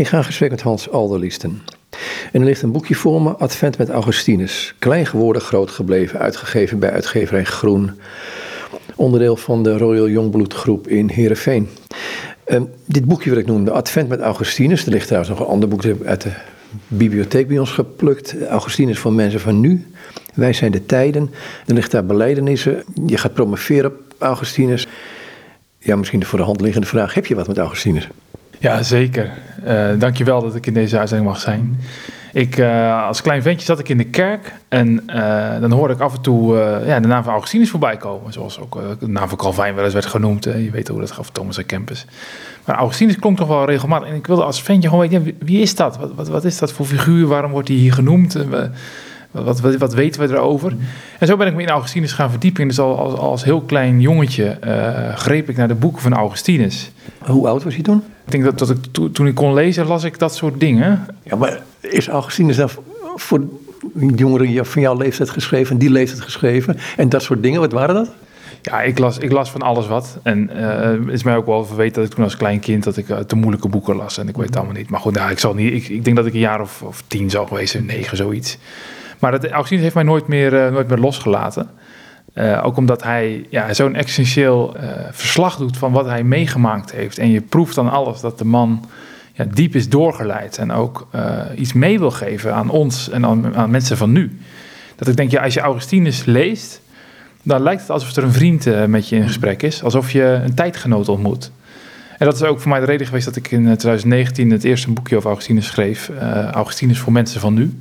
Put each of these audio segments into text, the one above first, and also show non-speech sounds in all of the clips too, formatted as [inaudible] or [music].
Ik ga in gesprek met Hans Alderliesten. En er ligt een boekje voor me, Advent met Augustinus. Klein geworden, groot gebleven, uitgegeven bij uitgeverij Groen. Onderdeel van de Royal Jongbloed groep in Heerenveen. Um, dit boekje wil ik noemen, de Advent met Augustinus. Er ligt trouwens nog een ander boek uit de bibliotheek bij ons geplukt. Augustinus voor mensen van nu. Wij zijn de tijden. Er ligt daar beleidenissen. Je gaat promoveren op Augustinus. Ja, misschien de voor de hand liggende vraag. Heb je wat met Augustinus? Ja, zeker. Uh, dankjewel dat ik in deze uitzending mag zijn. Ik, uh, als klein ventje zat ik in de kerk en uh, dan hoorde ik af en toe ja, de naam van Augustinus voorbij komen. Zoals ook de naam van Calvijn wel eens werd genoemd. je weet hoe dat gaf Thomas A. Kempis. Maar Augustinus klonk toch wel regelmatig. En ik wilde als ventje gewoon weten, wie is dat? Wat, wat, wat is dat voor figuur? Waarom wordt hij hier genoemd? Wat, wat, wat, weten we erover? En zo ben ik me in Augustinus gaan verdiepen. Dus al als, als heel klein jongetje greep ik naar de boeken van Augustinus. Hoe oud was hij toen? Ik denk dat, dat ik toen ik kon lezen, las ik dat soort dingen. Ja, maar is Augustinus dan voor jongeren van jouw leeftijd geschreven, die leeftijd geschreven en dat soort dingen? Wat waren dat? Ja, ik las, ik las van alles wat. En uh, het is mij ook wel verweten dat ik toen als klein kind dat ik uh, te moeilijke boeken las. En ik weet het allemaal niet. Maar goed, nou, ik, zal niet, ik, ik denk dat ik een jaar of, of tien zou geweest zijn, negen, zoiets. Maar dat, Augustinus heeft mij nooit meer, uh, nooit meer losgelaten. Uh, ook omdat hij ja, zo'n essentieel uh, verslag doet van wat hij meegemaakt heeft. En je proeft dan alles dat de man ja, diep is doorgeleid. En ook iets mee wil geven aan ons en aan, aan, mensen van nu. Dat ik denk, ja, als je Augustinus leest, dan lijkt het alsof er een vriend met je in gesprek is. Alsof je een tijdgenoot ontmoet. En dat is ook voor mij de reden geweest dat ik in 2019 het eerste boekje over Augustinus schreef. Augustinus voor mensen van nu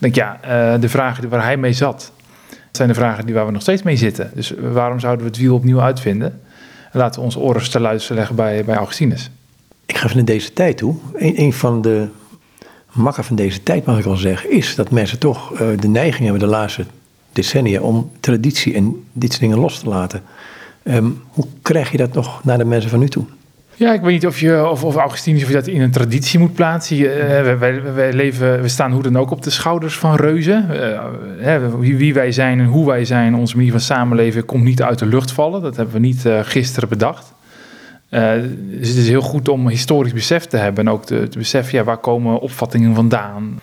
denk ja, de vragen waar hij mee zat, zijn de vragen die waar we nog steeds mee zitten. Dus waarom zouden we het wiel opnieuw uitvinden? Laten we onze oren te luisteren leggen bij, bij Augustinus. Ik ga even deze tijd toe. Een, van de makken van deze tijd, mag ik wel zeggen, is dat mensen toch uh, de neiging hebben de laatste decennia om traditie en dit soort dingen los te laten. Um, hoe krijg je dat nog naar de mensen van nu toe? Ja, ik weet niet of, je, of, of Augustinus of je dat in een traditie moet plaatsen. Uh, wij, wij, leven, we staan hoe dan ook op de schouders van reuzen. Uh, wie, wie, wij zijn en hoe wij zijn, onze manier van samenleven, komt niet uit de lucht vallen. Dat hebben we niet uh, gisteren bedacht. dus het is heel goed om historisch besef te hebben en ook te, te beseffen, ja, waar komen opvattingen vandaan?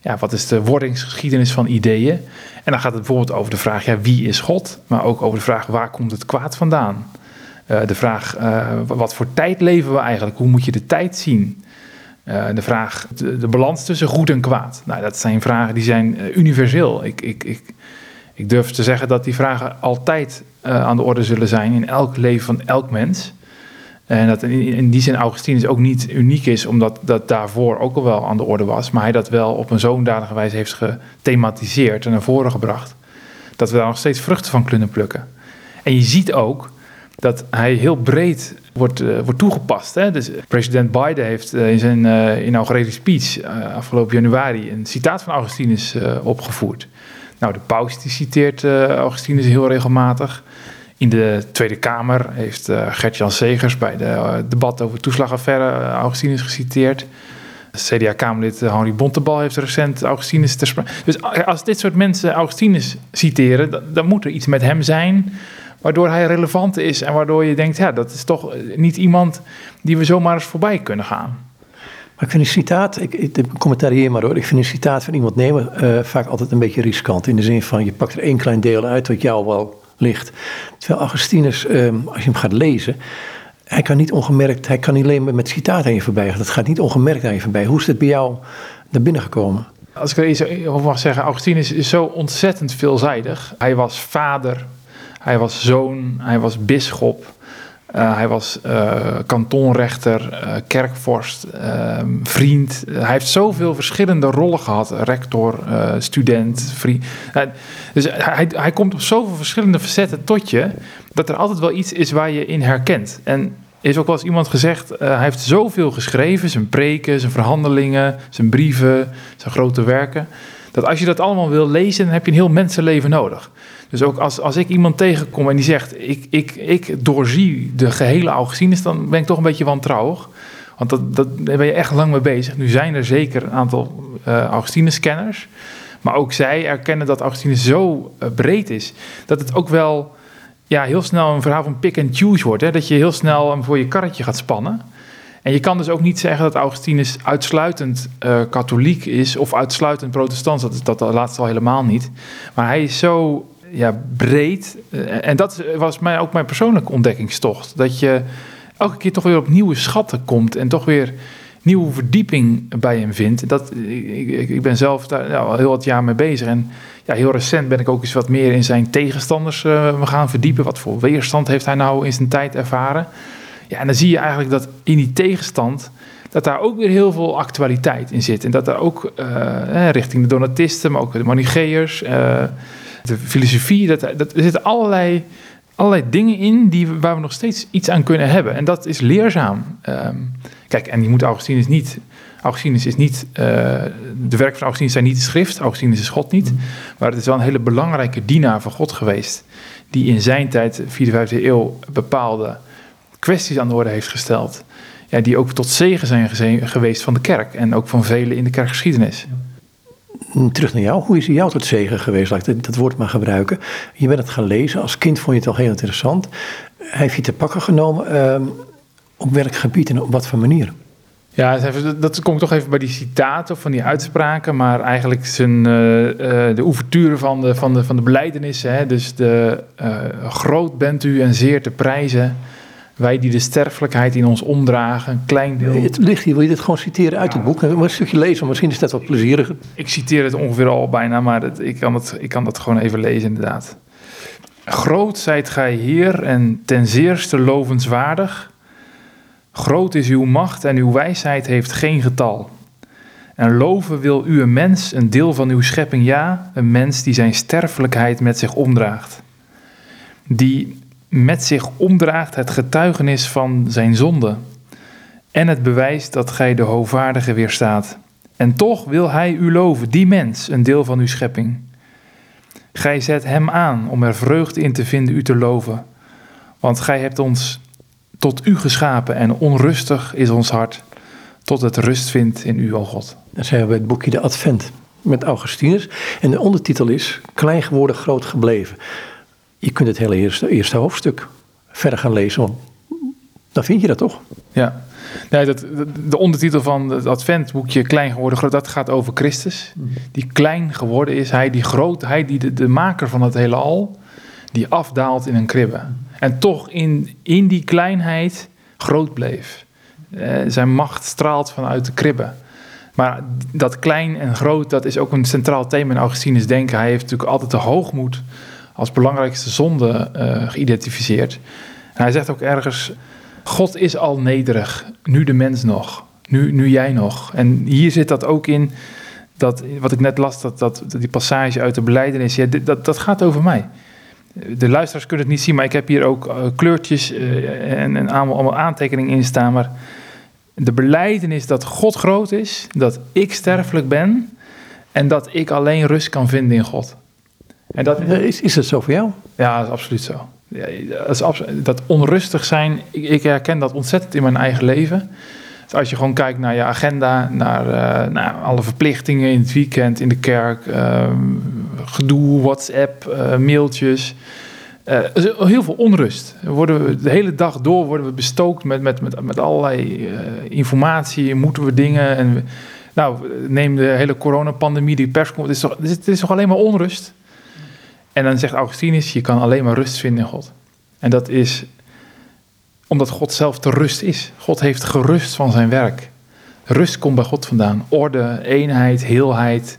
Ja, wat is de wordingsgeschiedenis van ideeën? En dan gaat het bijvoorbeeld over de vraag, ja, wie is God? Maar ook over de vraag, waar komt het kwaad vandaan? Uh, de vraag, uh, wat voor tijd leven we eigenlijk? Hoe moet je de tijd zien? Uh, de vraag, de, balans tussen goed en kwaad. Nou, dat zijn vragen die zijn universeel. Ik, ik, ik, ik durf te zeggen dat die vragen altijd aan de orde zullen zijn in elk leven van elk mens. En dat in, in die zin Augustinus ook niet uniek is, omdat dat daarvoor ook al wel aan de orde was. Maar hij dat wel op een zodanige wijze heeft gethematiseerd en naar voren gebracht. Dat we daar nog steeds vruchten van kunnen plukken. En je ziet ook dat hij heel breed wordt, uh, wordt toegepast. Hè? Dus president Biden heeft uh, in zijn uh, speech afgelopen januari een citaat van Augustinus opgevoerd. Nou, de paus die citeert Augustinus heel regelmatig. In de Tweede Kamer heeft Gert-Jan Segers bij de debat over toeslagaffaire Augustinus geciteerd. CDA-Kamerlid Henri Bontebal heeft recent Augustinus ter sprake. Dus als dit soort mensen Augustinus citeren, dan, dan moet er iets met hem zijn waardoor hij relevant is en waardoor je denkt, ja, dat is toch niet iemand die we zomaar eens voorbij kunnen gaan. Maar ik vind een citaat, ik, ik commentarieer maar hoor, ik vind een citaat van iemand nemen uh, vaak altijd een beetje riskant. In de zin van, je pakt er één klein deel uit wat jou wel ligt. Terwijl Augustinus, um, als je hem gaat lezen, hij kan niet ongemerkt, hij kan niet alleen met citaat aan je voorbij gaan. Dat gaat niet ongemerkt aan je voorbij. Hoe is het bij jou naar binnen gekomen? Als ik er iets over mag zeggen, Augustinus is zo ontzettend veelzijdig. Hij was vader, hij was zoon, hij was bisschop, uh, hij was uh, kantonrechter, uh, kerkvorst, ehm, vriend. hij heeft zoveel verschillende rollen gehad. Rector, student, vriend. dus hij, hij komt op zoveel verschillende facetten tot je... dat er altijd wel iets is waar je in herkent. En is ook wel eens iemand gezegd... hij heeft zoveel geschreven, zijn preken, zijn verhandelingen... zijn brieven, zijn grote werken... dat als je dat allemaal wil lezen... dan heb je een heel mensenleven nodig. Dus ook als, als ik iemand tegenkom en die zegt: ik, ik, ik doorzie de gehele Augustinus, dan ben ik toch een beetje wantrouwig. Want dat, dat, daar ben je echt lang mee bezig. Nu zijn er zeker een aantal uh, Augustinus-kenners. Maar ook zij erkennen dat Augustinus zo uh, breed is. dat het ook wel ja, heel snel een verhaal van pick and choose wordt. Hè? Dat je heel snel hem voor je karretje gaat spannen. En je kan dus ook niet zeggen dat Augustinus uitsluitend uh, katholiek is of uitsluitend protestant. Dat, dat, dat laatste al helemaal niet. Maar hij is zo ja, breed. Uh, en dat was mij ook mijn persoonlijke ontdekkingstocht. Dat je elke keer toch weer op nieuwe schatten komt en toch weer nieuwe verdieping bij hem vindt. Dat, ik, ik ben zelf daar ja, al heel wat jaar mee bezig. En ja, heel recent ben ik ook eens wat meer in zijn tegenstanders uh, gaan verdiepen. Wat voor weerstand heeft hij nou in zijn tijd ervaren? Ja, en dan zie je eigenlijk dat in die tegenstand dat daar ook weer heel veel actualiteit in zit. En dat daar ook uh, richting de Donatisten, maar ook de Manicheërs, uh, de filosofie, dat, dat, er zitten allerlei, allerlei dingen in die, waar we nog steeds iets aan kunnen hebben. En dat is leerzaam. Um, kijk, en je moet Augustinus niet Augustinus is niet, uh, de werk van Augustinus zijn niet de schrift, Augustinus is God niet, maar het is wel een hele belangrijke dienaar van God geweest, die in zijn tijd, 4e, 5e eeuw, bepaalde kwesties aan de orde heeft gesteld, ja, die ook tot zegen zijn geweest van de kerk en ook van velen in de kerkgeschiedenis. Terug naar jou, hoe is jou tot zegen geweest? Laat ik dat woord maar gebruiken. Je bent het gaan lezen, als kind vond je het al heel interessant. Heeft je te pakken genomen uh, op welk gebied en op wat voor manier? Ja, dat komt toch even bij die citaten van die uitspraken, maar eigenlijk zijn, uh, uh, de ouverture van de, van de, van de? Dus de, uh, groot bent u en zeer te prijzen. Wij die de sterfelijkheid in ons omdragen, een klein deel. Het ligt hier, wil je dit gewoon citeren uit het boek? Een stukje lezen, misschien is dat wat plezieriger. Ik citeer het ongeveer al bijna, maar het, ik, kan het, ik kan dat gewoon even lezen inderdaad. Groot zijt gij Heer en ten zeerste lovenswaardig Groot is uw macht en uw wijsheid heeft geen getal. En loven wil u een mens, een deel van uw schepping, ja, een mens die zijn sterfelijkheid met zich omdraagt. Die met zich omdraagt het getuigenis van zijn zonde en het bewijs dat gij de hoogvaardige weerstaat. En toch wil hij u loven, die mens, een deel van uw schepping. Gij zet hem aan om er vreugde in te vinden u te loven, want gij hebt ons tot u geschapen en onrustig is ons hart, tot het rust vindt in u, o God. Dan zijn we bij het boekje De Advent met Augustinus. En de ondertitel is Klein geworden, groot gebleven. Je kunt het hele eerste, eerste hoofdstuk verder gaan lezen, dan vind je dat toch? Ja. Nee, dat, de ondertitel van het adventboekje Klein geworden, groot, dat gaat over Christus. Mhm. Die klein geworden is, hij die groot, hij die de, de maker van het hele al, die afdaalt in een kribbe. En toch in, in die kleinheid groot bleef. Uh, zijn macht straalt vanuit de kribben. Maar dat klein en groot, dat is ook een centraal thema in Augustinus denken. Hij heeft natuurlijk altijd de hoogmoed als belangrijkste zonde uh, geïdentificeerd. En hij zegt ook ergens, God is al nederig, nu de mens nog, nu, nu jij nog. En hier zit dat ook in, dat, wat ik net las, dat, dat, die passage uit de beleidenis, ja, dat, dat gaat over mij de luisteraars kunnen het niet zien, maar ik heb hier ook uh, kleurtjes uh, en, en allemaal, allemaal, aantekeningen in staan. Maar de beleidenis dat God groot is, dat ik sterfelijk ben en dat ik alleen rust kan vinden in God. En dat, is, is het zo voor jou? Ja, dat is absoluut zo. Ja, dat, is dat onrustig zijn, ik, ik, herken dat ontzettend in mijn eigen leven. Dus als je gewoon kijkt naar je agenda, naar, uh, naar alle verplichtingen in het weekend, in de kerk, ehm, gedoe, WhatsApp, uh, mailtjes. Uh, heel veel onrust. Worden we, de hele dag door worden we bestookt met, met, met, met allerlei uh, informatie. Moeten we dingen. En nou, neem de hele coronapandemie, die persconferentie. Het, is toch, het is toch alleen maar onrust? En dan zegt Augustinus, je kan alleen maar rust vinden in God. En dat is omdat God zelf de rust is. God heeft gerust van zijn werk. Rust komt bij God vandaan. Orde, eenheid, heelheid,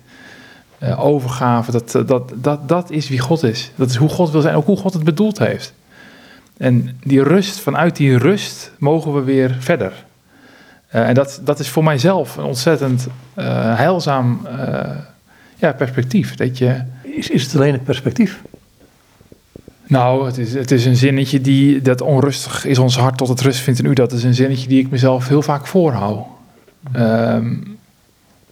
uh, overgave, dat, eh, dat, dat, dat is wie God is. Dat is hoe God wil zijn, ook hoe God het bedoeld heeft. En die rust, vanuit die rust mogen we weer verder. Uh, en dat, dat is voor mijzelf een ontzettend uh, heilzaam ja, perspectief. Dat je... is, is het alleen het perspectief? Nou, het is, het is een zinnetje die, dat onrustig is ons hart tot het rust vindt in u. Dat is een zinnetje die ik mezelf heel vaak voorhoud. Um,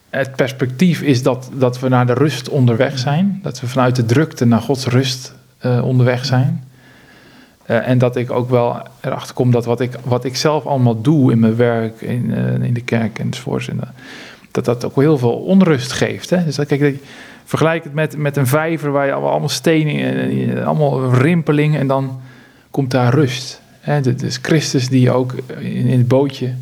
het perspectief is dat, dat we naar de rust onderweg zijn. Dat we vanuit de drukte naar Gods rust uh, onderweg zijn. Uh, en dat ik ook wel erachter kom dat wat ik, wat ik zelf allemaal doe in mijn werk, in, uh, in de kerk enzovoort, dat dat ook heel veel onrust geeft. Hè? Dus dat, kijk, vergelijk het met, met een vijver waar je allemaal stenen, allemaal rimpeling en dan komt daar rust. Hè? Dus Christus die ook in, in het bootje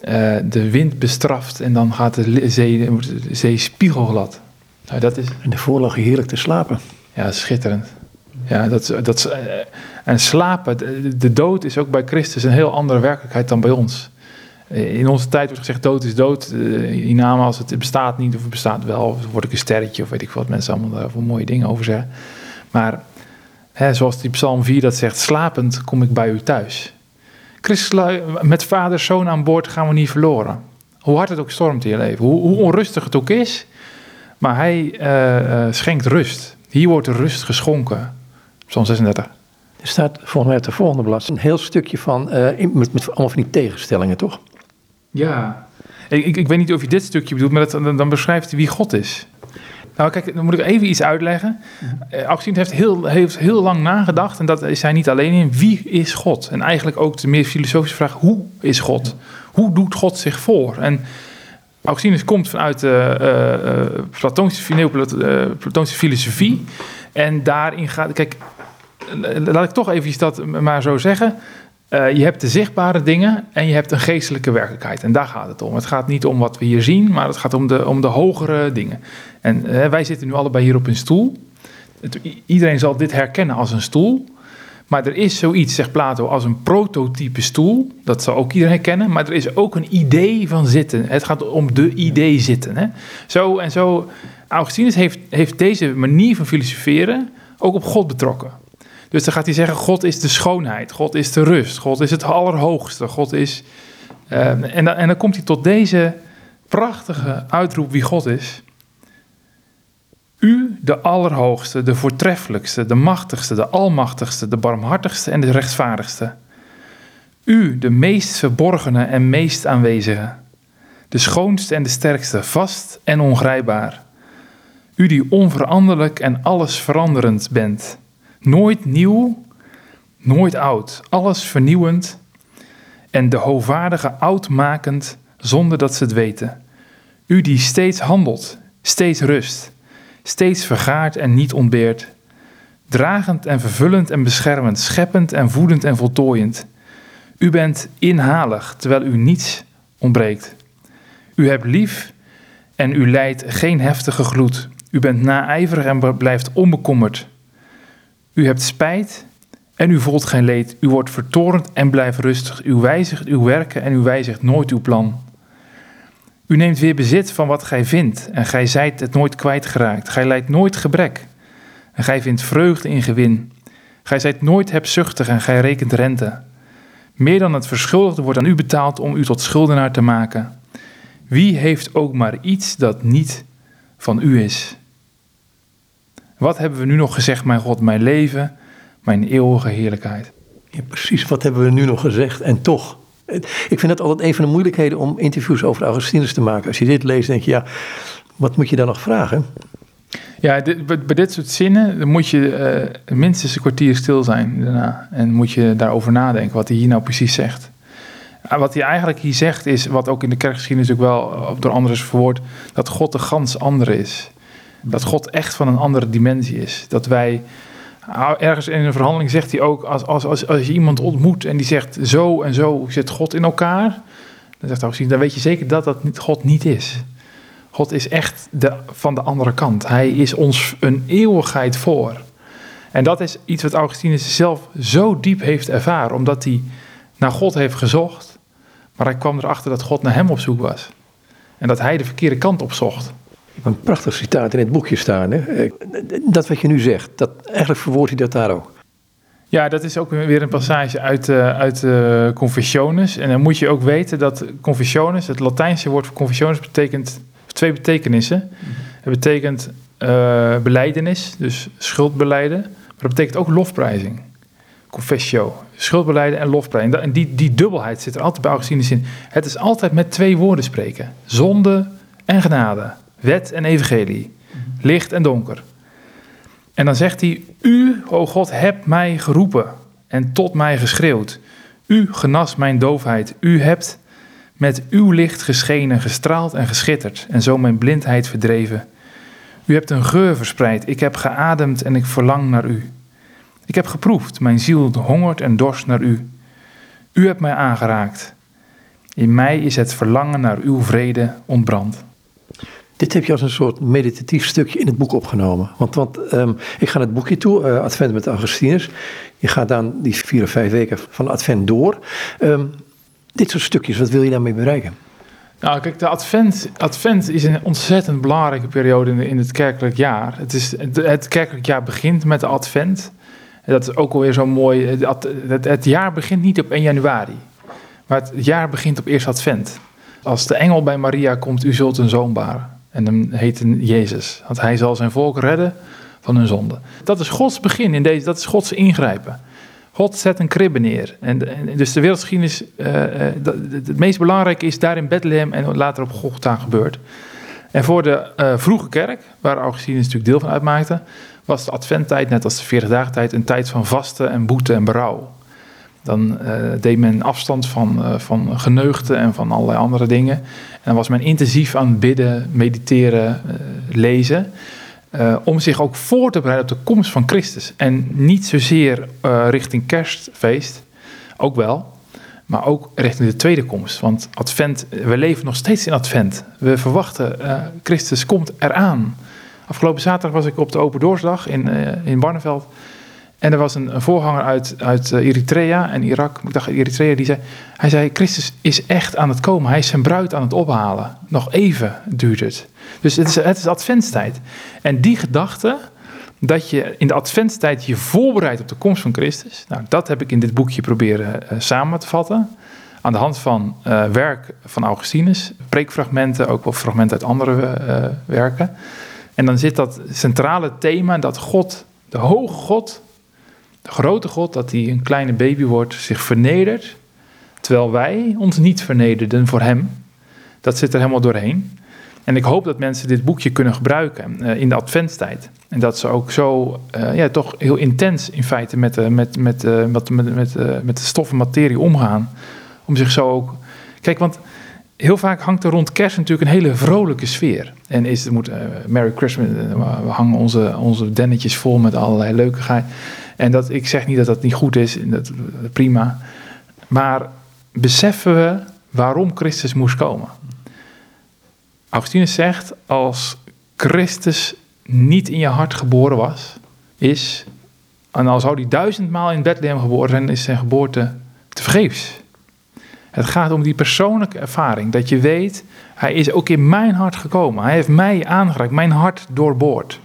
eh, de wind bestraft en dan gaat de zee, de zee spiegelglad. Nou, dat is, En daarvoor lag je heerlijk te slapen. ja, schitterend. Ja, dat, dat, eh, en slapen, de, de dood is ook bij Christus een heel andere werkelijkheid dan bij ons. Eh, In onze tijd wordt gezegd dood is dood. Eh, In naam als het bestaat niet of het bestaat wel. Of word ik een sterretje of weet ik wat mensen allemaal daar voor mooie dingen over zeggen. Maar hè, zoals die psalm 4 dat zegt, slapend kom ik bij u thuis. Christus, met vader, zoon aan boord gaan we niet verloren. Hoe hard het ook stormt in je leven. Hoe, hoe onrustig het ook is. Maar hij eh, eh, schenkt rust. Hier wordt rust geschonken. Psalm 36. Er staat volgens mij op de volgende blad een heel stukje van, eh, met allemaal van die tegenstellingen, toch? Ja. Ik, ik, weet niet of je dit stukje bedoelt, maar dat, dan, beschrijft hij wie God is. Nou, kijk, dan moet ik even iets uitleggen. Uh, Augustine heeft heel, heeft heel lang nagedacht, en dat is hij niet alleen in. Wie is God? En eigenlijk ook de meer filosofische vraag: hoe is God? Hoe doet God zich voor? En Augustinus komt vanuit de uh, filosofie. En daarin gaat. Kijk, laat ik toch even dat maar zo zeggen. Uh, je hebt de zichtbare dingen en je hebt een geestelijke werkelijkheid. En daar gaat het om. Het gaat niet om wat we hier zien, maar het gaat om de, om de hogere dingen. En uh, wij zitten nu allebei hier op een stoel. Iedereen zal dit herkennen als een stoel. Maar er is zoiets, zegt Plato, als een prototype stoel. Dat zal ook iedereen herkennen. Maar er is ook een idee van zitten. Het gaat om de idee zitten. Hè? Zo en zo. Augustinus heeft, heeft deze manier van filosoferen ook op God betrokken. Dus dan gaat hij zeggen: God is de schoonheid, God is de rust, God is het allerhoogste, God is. Uh, en, dan, en dan komt hij tot deze prachtige uitroep wie God is. U, de allerhoogste, de voortreffelijkste, de machtigste, de almachtigste, de barmhartigste en de rechtvaardigste. U, de meest verborgene en meest aanwezige. De schoonste en de sterkste, vast en ongrijpbaar. U die onveranderlijk en alles veranderend bent. Nooit nieuw, nooit oud. Alles vernieuwend en de hoogwaardige oud makend zonder dat ze het weten. U die steeds handelt, steeds rust, steeds vergaart en niet ontbeert. Dragend en vervullend en beschermend, scheppend en voedend en voltooiend. U bent inhalig, terwijl u niets ontbreekt. U hebt lief en u leidt geen heftige gloed. U bent naijverig en blijft onbekommerd. U hebt spijt en u voelt geen leed. U wordt vertorend en blijft rustig. U wijzigt uw werken en u wijzigt nooit uw plan. U neemt weer bezit van wat gij vindt en gij zijt het nooit kwijtgeraakt. Gij leidt nooit gebrek en gij vindt vreugde in gewin. Gij zijt nooit hebzuchtig en gij rekent rente. Meer dan het verschuldigde wordt aan u betaald om u tot schuldenaar te maken. Wie heeft ook maar iets dat niet van u is? Wat hebben we nu nog gezegd, mijn God, mijn leven, mijn eeuwige heerlijkheid? Ja, precies, wat hebben we nu nog gezegd? En toch, ik vind het altijd een van de moeilijkheden om interviews over Augustinus te maken. Als je dit leest, denk je, ja, wat moet je dan nog vragen? Ja, dit, bij, dit soort zinnen dan moet je uh, minstens een kwartier stil zijn daarna. En moet je daarover nadenken wat hij hier nou precies zegt. Wat hij eigenlijk hier zegt is, wat ook in de kerkgeschiedenis ook wel door anderen is verwoord, dat God de gans andere is. Dat God echt van een andere dimensie is. Dat wij, ergens in een verhandeling zegt hij ook, als, als, als, als je iemand ontmoet en die zegt zo en zo zit God in elkaar, dan zegt hij, dan weet je zeker dat dat God niet is. God is echt de, van de andere kant. Hij is ons een eeuwigheid voor. En dat is iets wat Augustinus zelf zo diep heeft ervaren, omdat hij naar God heeft gezocht, maar hij kwam erachter dat God naar hem op zoek was. En dat hij de verkeerde kant opzocht. Een prachtig citaat in het boekje staan. Hè? Dat wat je nu zegt, dat, eigenlijk verwoordt hij dat daar ook. Ja, dat is ook weer een passage uit, uh, uit uh, Confessiones. En dan moet je ook weten dat Confessiones, het Latijnse woord voor Confessiones, betekent twee betekenissen. Het betekent uh, beleidenis, dus schuldbeleiden. Maar het betekent ook lofprijzing. Confessio, schuldbeleiden en lofprijzing. En die, die dubbelheid zit er altijd bij Augustinus in. Het is altijd met twee woorden spreken. Zonde en genade. Wet en evangelie. Licht en donker. En dan zegt hij, u, o God, hebt mij geroepen en tot mij geschreeuwd. U genas mijn doofheid. U hebt met uw licht geschenen, gestraald en geschitterd en zo mijn blindheid verdreven. U hebt een geur verspreid, ik heb geademd en ik verlang naar u. Ik heb geproefd, mijn ziel hongert en dorst naar u. U hebt mij aangeraakt. In mij is het verlangen naar uw vrede ontbrand. Dit heb je als een soort meditatief stukje in het boek opgenomen. Want, want ehm, ik ga naar het boekje toe, uh, Advent met Augustinus. Je gaat dan die vier of vijf weken van Advent door. Ehm, dit soort stukjes, wat wil je daarmee bereiken? Nou, kijk, de advent, advent is een ontzettend belangrijke periode in, in het kerkelijk jaar. Het, is, het, kerkelijk jaar begint met de advent. En dat is ook alweer zo mooi. Het, het, het, jaar begint niet op 1 januari, maar het jaar begint op eerste advent. Als de engel bij Maria komt, u zult een zoon baren. En hem heet Jezus, want hij zal zijn volk redden van hun zonde. Dat is Gods begin in deze, dat is Gods ingrijpen. God zet een kribbe neer. En, dus de wereldgeschiedenis, uh, het meest belangrijke is daar in Bethlehem en later op Golgotha gebeurd. En voor de uh, vroege kerk, waar Augustinus natuurlijk deel van uitmaakte, was de adventtijd, net als de 40 dagen tijd, een tijd van vasten en boete en berouw. Dan uh, deed men afstand van, uh, van geneugten en van allerlei andere dingen. En dan was men intensief aan bidden, mediteren, lezen. Uh, om zich ook voor te bereiden op de komst van Christus. En niet zozeer richting kerstfeest, ook wel, maar ook richting de tweede komst. Want advent, we leven nog steeds in advent. We verwachten, Christus komt eraan. Afgelopen zaterdag was ik op de Open Doorsdag in, in Barneveld. En er was een, een voorganger uit, uit Eritrea en Irak, ik dacht Eritrea, die zei, hij zei, Christus is echt aan het komen. Hij is zijn bruid aan het ophalen. Nog even duurt het. Dus het is, het is adventstijd. En die gedachte, dat je in de adventstijd je voorbereidt op de komst van Christus. Nou, dat heb ik in dit boekje proberen uh, samen te vatten. Aan de hand van uh, werk van Augustinus, preekfragmenten, ook wel fragmenten uit andere werken. En dan zit dat centrale thema dat God, de hoge God, de grote God, dat hij een kleine baby wordt, zich vernedert. Terwijl wij ons niet vernederden voor hem. Dat zit er helemaal doorheen. En ik hoop dat mensen dit boekje kunnen gebruiken uh, in de adventstijd. En dat ze ook zo, uh, ja, toch heel intens in feite met, uh, met, met, met, met, met, de stoffen materie omgaan. Om zich zo ook. Kijk, want heel vaak hangt er rond kerst natuurlijk een hele vrolijke sfeer. En is moet Merry Christmas, we hangen onze, onze dennetjes vol met allerlei leukigheid. En dat, ik zeg niet dat dat niet goed is, dat, prima. Maar beseffen we waarom Christus moest komen? Augustinus zegt, als Christus niet in je hart geboren was, is, en al zou hij duizendmaal in Bethlehem geboren zijn, is zijn geboorte te vergeefs. Het gaat om die persoonlijke ervaring, dat je weet, hij is ook in mijn hart gekomen. Hij heeft mij aangeraakt, mijn hart doorboord.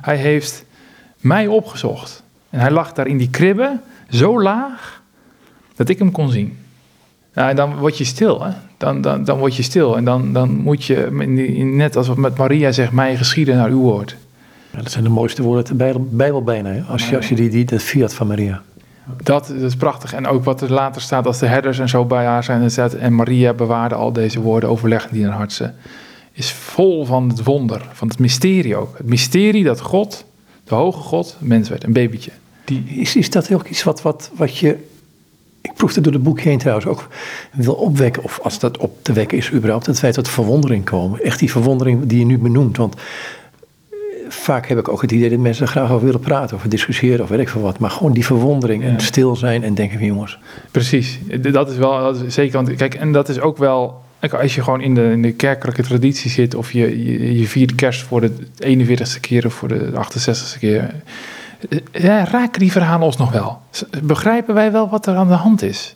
Hij heeft mij opgezocht. En hij lag daar in die kribbe, zo laag, dat ik hem kon zien. Nou, en dan word je stil, hè? Dan, dan, dan word je stil. En dan, dan moet je, net als met Maria zegt, mij geschieden naar uw woord. Ja, dat zijn de mooiste woorden uit de Bijbel, bijna, hè? Als, je, als je die, die, dat fiat van Maria. Dat, dat, is prachtig. En ook wat er later staat, als de herders en zo bij haar zijn. En, staat, en Maria bewaarde al deze woorden, overleggen die in haar hart Is vol van het wonder, van het mysterie ook. Het mysterie dat God, de hoge God, mens werd, een babytje. Die... Is, is dat ook iets wat, wat, wat je ik proefde door het boek heen trouwens ook wil opwekken, of als dat op te wekken is überhaupt, dat wij tot verwondering komen. Echt die verwondering die je nu benoemt. Want eh, vaak heb ik ook het idee dat mensen er graag over willen praten, of discussiëren, of weet ik veel wat. Maar gewoon die verwondering en stil zijn en denken van jongens. Precies, dat is wel dat is zeker. Want kijk, en dat is ook wel, als je gewoon in de, in de kerkelijke traditie zit, of je, je, je viert kerst voor de 41ste keer of voor de 68ste keer ja, raken die verhalen ons nog wel? Begrijpen wij wel wat er aan de hand is?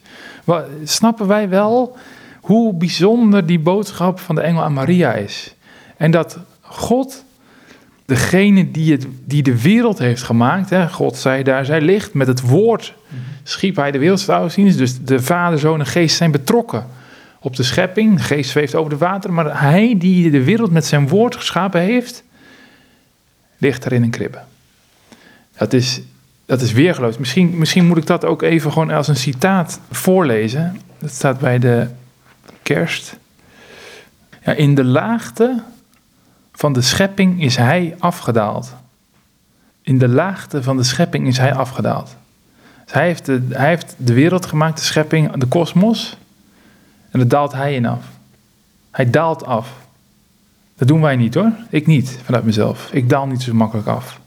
Snappen wij wel hoe bijzonder die boodschap van de engel aan Maria is? En dat God, degene die, het, die de wereld heeft gemaakt, hè, God zei daar, zij ligt met het woord, schiep hij de wereld, zien. Dus de Vader, Zoon en Geest zijn betrokken op de schepping. De Geest zweeft over de water, maar hij die de wereld met zijn woord geschapen heeft, ligt er in een kribbe. Dat is, dat is weergeloos. Misschien, misschien moet ik dat ook even gewoon als een citaat voorlezen. Dat staat bij de kerst. Ja, in de laagte van de schepping is hij afgedaald. In de laagte van de schepping is hij afgedaald. Dus hij, heeft de, hij heeft de wereld gemaakt, de schepping, de kosmos. En daar daalt hij in af. Hij daalt af. Dat doen wij niet hoor. Ik niet, vanuit mezelf. Ik daal niet zo makkelijk af.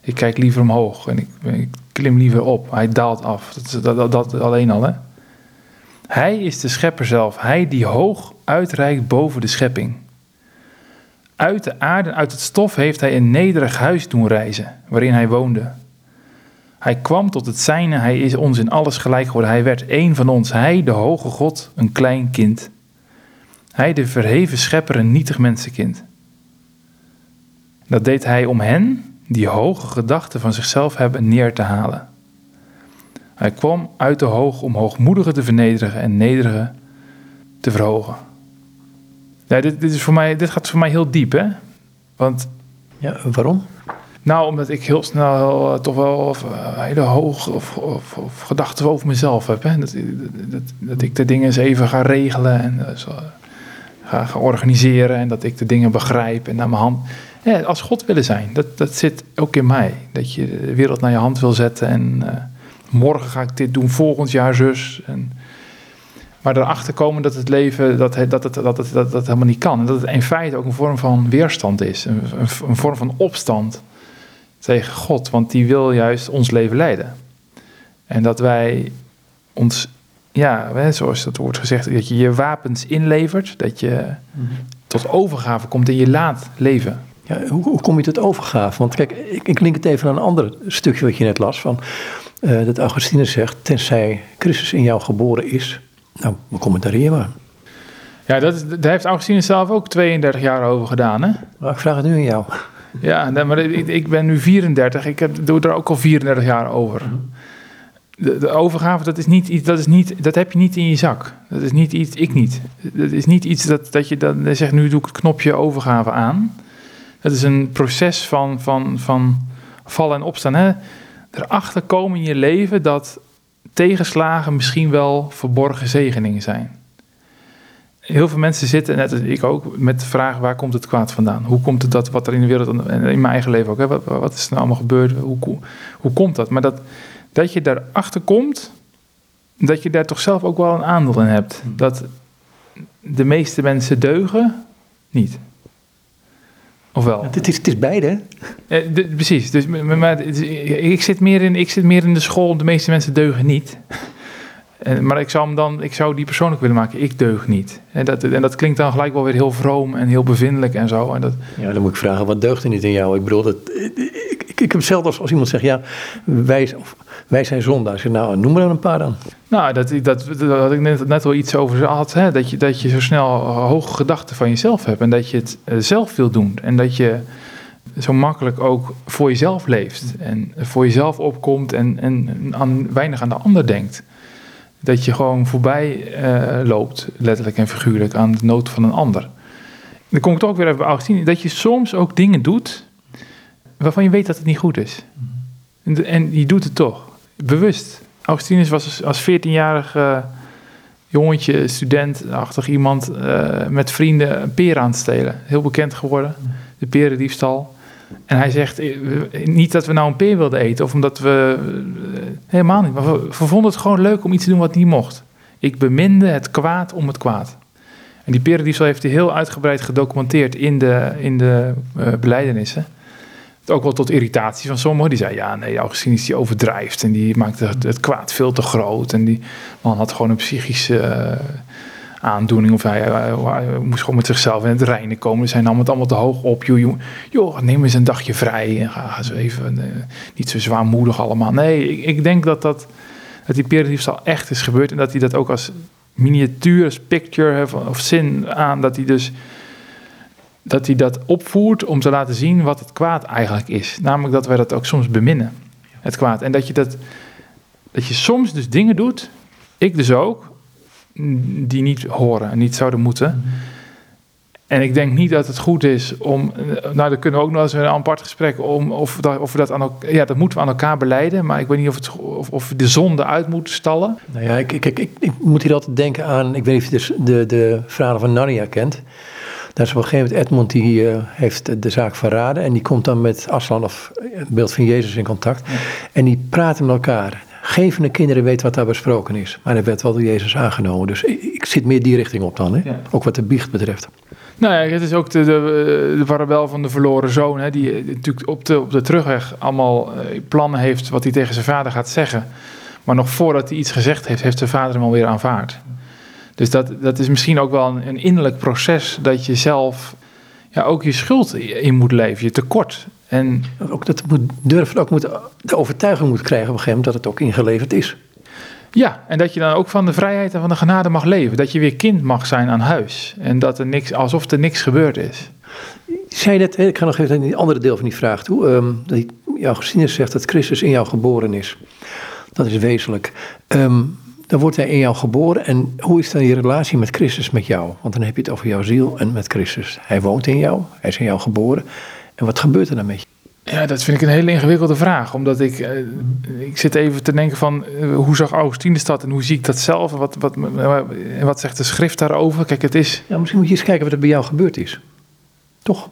Ik kijk liever omhoog en ik, klim liever op. Hij daalt af. Dat, dat, dat, dat alleen al, hè. Hij is de schepper zelf, hij die hoog uitreikt boven de schepping. Uit de aarde, uit het stof heeft hij een nederig huis doen reizen, waarin hij woonde. Hij kwam tot het zijne, hij is ons in alles gelijk geworden. Hij werd een van ons, hij, de hoge God, een klein kind. Hij, de verheven schepper, een nietig mensenkind. Dat deed hij om hen, die hoge gedachten van zichzelf hebben, neer te halen. Hij kwam uit de hoog om hoogmoedigen te vernederen en nederigen te verhogen. Ja, dit, dit, is voor mij, dit gaat voor mij heel diep, hè? Want Ja, waarom? Nou, omdat ik heel snel eh, toch wel eh, hele hoog of, gedachten over mezelf heb. Hè? Dat, dat, dat ik de dingen eens even ga regelen en eh, ga, ga organiseren. En dat ik de dingen begrijp en naar mijn hand. Als God willen zijn, dat, dat zit ook in mij. Dat je de wereld naar je hand wil zetten en morgen ga ik dit doen, volgend jaar zus. En, maar erachter komen dat het leven dat, dat, dat, het, dat, dat helemaal niet kan. En dat het in feite ook een vorm van weerstand is. Een vorm van opstand tegen God. Want die wil juist ons leven leiden. En dat wij ons, ja, zoals dat wordt gezegd, dat je je wapens inlevert. Dat je tot overgave komt en je laat leven. Ja, hoe, hoe kom je tot overgave? Want kijk, ik, ik link het even aan een ander stukje wat je net las. Van, eh, dat Augustinus zegt, tenzij Christus in jou geboren is. Nou, commentarieer maar. Ja, dat, daar heeft Augustinus zelf ook 32 jaar over gedaan. Hè? Maar ik vraag het nu aan jou. Ja, nee, maar ik, ik ben nu 34. Ik heb, doe er ook al 34 jaar over. De, de overgave, dat, is niet, dat, is niet, dat heb je niet in je zak. Dat is niet iets, ik niet. Dat is niet iets dat, dat je dan zegt, nu doe ik het knopje overgave aan. Dat is een proces van, van, van vallen en opstaan. Hè? Erachter komen in je leven dat tegenslagen misschien wel verborgen zegeningen zijn. Heel veel mensen zitten, net als ik ook, met de vraag waar komt het kwaad vandaan? Hoe komt het dat wat er in de wereld en in mijn eigen leven ook, hè, wat, wat is er nou allemaal gebeurd? Hoe, hoe, komt dat? Maar dat, dat je daarachter komt, dat je daar toch zelf ook wel een aandeel in hebt. Dat de meeste mensen deugen niet. Of wel? Het is, het is beide, hè? Eh, de- precies. Dus, maar, ik, zit meer in, ik zit meer in de school. De meeste mensen deugen niet. Eh, maar ik zou, hem dan, ik zou die persoonlijk willen maken. Ik deug niet. En dat, en dat klinkt dan gelijk wel weer heel vroom en heel bevindelijk en zo. En dat, Ja, dan moet ik vragen, wat deugt er niet in jou? Ik bedoel, dat, ik, ik, ik heb hetzelfde als, als iemand zegt, ja, wij, wij zijn zondaars. Nou, noem er dan een paar dan. nou, dat, dat, dat had ik net, net wel iets over had. Hè? Dat, je, dat je zo snel hoge gedachten van jezelf hebt. En dat je het eh, zelf wil doen. En dat je zo makkelijk ook voor jezelf leeft. En voor jezelf opkomt en, en aan, weinig aan de ander denkt. Dat je gewoon voorbij eh, loopt, letterlijk en figuurlijk, aan de nood van een ander. Dan kom ik toch ook weer even bij Augustine. Dat je soms ook dingen doet waarvan je weet dat het niet goed is. En, je doet het toch, bewust. Augustinus was als- als 14-jarig eh, jongetje, studentachtig iemand, eh, met vrienden een peer aan het stelen. Heel bekend geworden, de perendiefstal. En hij zegt, eh, we- niet dat we nou een peer wilden eten, of omdat we, eh, helemaal niet, maar we, vonden het gewoon leuk om iets te doen wat niet mocht. Ik beminde het kwaad om het kwaad. En die perendiefstal heeft hij heel uitgebreid gedocumenteerd in de, in de eh belijdenissen. Ook wel tot irritatie van sommigen. Die zeiden, ja, nee, Augustinus die overdrijft. En die maakt het, het kwaad veel te groot. En die man had gewoon een psychische eh, aandoening. Of hij, hij- hij moest gewoon met zichzelf in het reinen komen. Ze nam het allemaal te hoog op. Joh, joh, neem eens een dagje vrij. En ga, eens even, eh, niet zo zwaarmoedig allemaal. Nee, ik, denk dat, dat, dat die perendiefstal echt is gebeurd. En dat hij dat ook als miniatuur, als picture of, zin aan... dat hij dus dat hij dat opvoert om te laten zien wat het kwaad eigenlijk is. Namelijk dat wij dat ook soms beminnen, het kwaad. En dat je, dat, dat je soms dus dingen doet, ik dus ook, die niet horen en niet zouden moeten. En ik denk niet dat het goed is om, nou dan kunnen we ook nog eens een apart gesprek om of, dat, of we dat aan elkaar, ja dat moeten we aan elkaar beleiden, maar ik weet niet of, het, of, of we de zonde uit moeten stallen. Nou ja, ik, ik, ik, ik, moet hier altijd denken aan, ik weet niet of je de, de, verhalen van Narnia kent. Daar is op een gegeven moment Edmund, die eh, heeft de zaak verraden. En die komt dan met Aslan, of het beeld van Jezus, in contact. En die praten met elkaar. Geen van de kinderen weet wat daar besproken is. Maar er werd wel door Jezus aangenomen. Dus ik, zit meer die richting op dan, hè? Ja. ook wat de biecht betreft. Nou ja, het is ook de, de, de parabel van de verloren zoon, hè, die eh, natuurlijk op de, op de terugweg allemaal eh, plannen heeft wat hij tegen zijn vader gaat zeggen. Maar nog voordat hij iets gezegd heeft, heeft zijn vader hem alweer aanvaard. Dus dat, dat is misschien ook wel een, een innerlijk proces dat je zelf ja, ook je schuld in moet leven, je tekort. En ook dat moet durven, ook moet, de overtuiging moet krijgen op een gegeven moment dat het ook ingeleverd is. Ja, en dat je dan ook van de vrijheid en van de genade mag leven. Dat je weer kind mag zijn aan huis. En dat er niks, alsof er niks gebeurd is. Zei dat, ik ga nog even naar het andere deel van die vraag toe. Um, dat Augustinus zegt dat Christus in jou geboren is. Dat is wezenlijk. Um, dan wordt hij in jou geboren. En hoe is dan je relatie met Christus met jou? Want dan heb je het over jouw ziel en met Christus. Hij woont in jou, hij is in jou geboren. En wat gebeurt er dan met je? Ja, dat vind ik een hele ingewikkelde vraag. Omdat ik, uh, ik zit even te denken van uh, hoe zag Augustinus dat en hoe zie ik dat zelf? Wat, wat, wat zegt de schrift daarover? Kijk, het is... Ja, misschien moet je eens kijken wat er bij jou gebeurd is. Toch?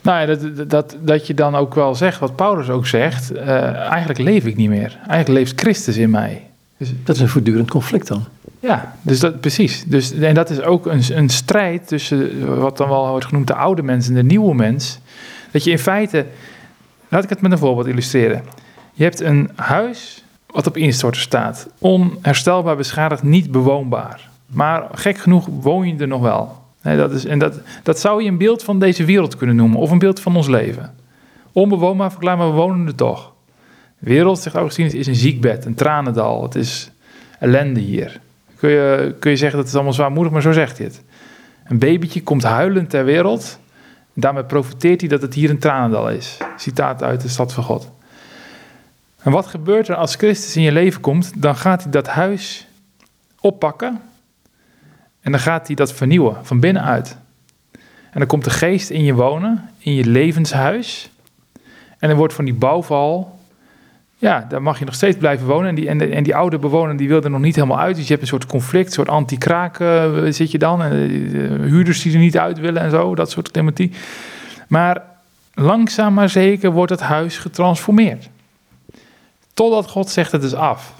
Nou ja, dat, dat, dat je dan ook wel zegt, wat Paulus ook zegt, uh, eigenlijk leef ik niet meer. Eigenlijk leeft Christus in mij. Dus, dat is een voortdurend conflict dan. Ja, dus dat, precies. Dus, en dat is ook een, een strijd tussen wat dan wel wordt genoemd de oude mens en de nieuwe mens. Dat je in feite, laat ik het met een voorbeeld illustreren. Je hebt een huis wat op instorten staat. Onherstelbaar beschadigd, niet bewoonbaar. Maar gek genoeg woon je er nog wel. Dat is, en dat, dat zou je een beeld van deze wereld kunnen noemen, of een beeld van ons leven. Onbewoonbaar verklaar, maar we wonen er toch. De wereld, zegt Augustinus, is een ziekbed, een tranendal. Het is ellende hier. Kun je, kun je zeggen dat het allemaal zwaarmoedig, maar zo zegt hij het. Een babytje komt huilend ter wereld. Daarmee profiteert hij dat het hier een tranendal is. Citaat uit de stad van God. En wat gebeurt er als Christus in je leven komt? Dan gaat hij dat huis oppakken en dan gaat hij dat vernieuwen van binnenuit. En dan komt de geest in je wonen, in je levenshuis. En dan wordt van die bouwval, ja, daar mag je nog steeds blijven wonen. En die, en, die oude bewoner die wil er nog niet helemaal uit. Dus je hebt een soort conflict, een soort anti-kraak uh, zit je dan. En de, huurders die er niet uit willen en zo, dat soort thematiek. Maar langzaam maar zeker wordt het huis getransformeerd. Totdat God zegt het is af.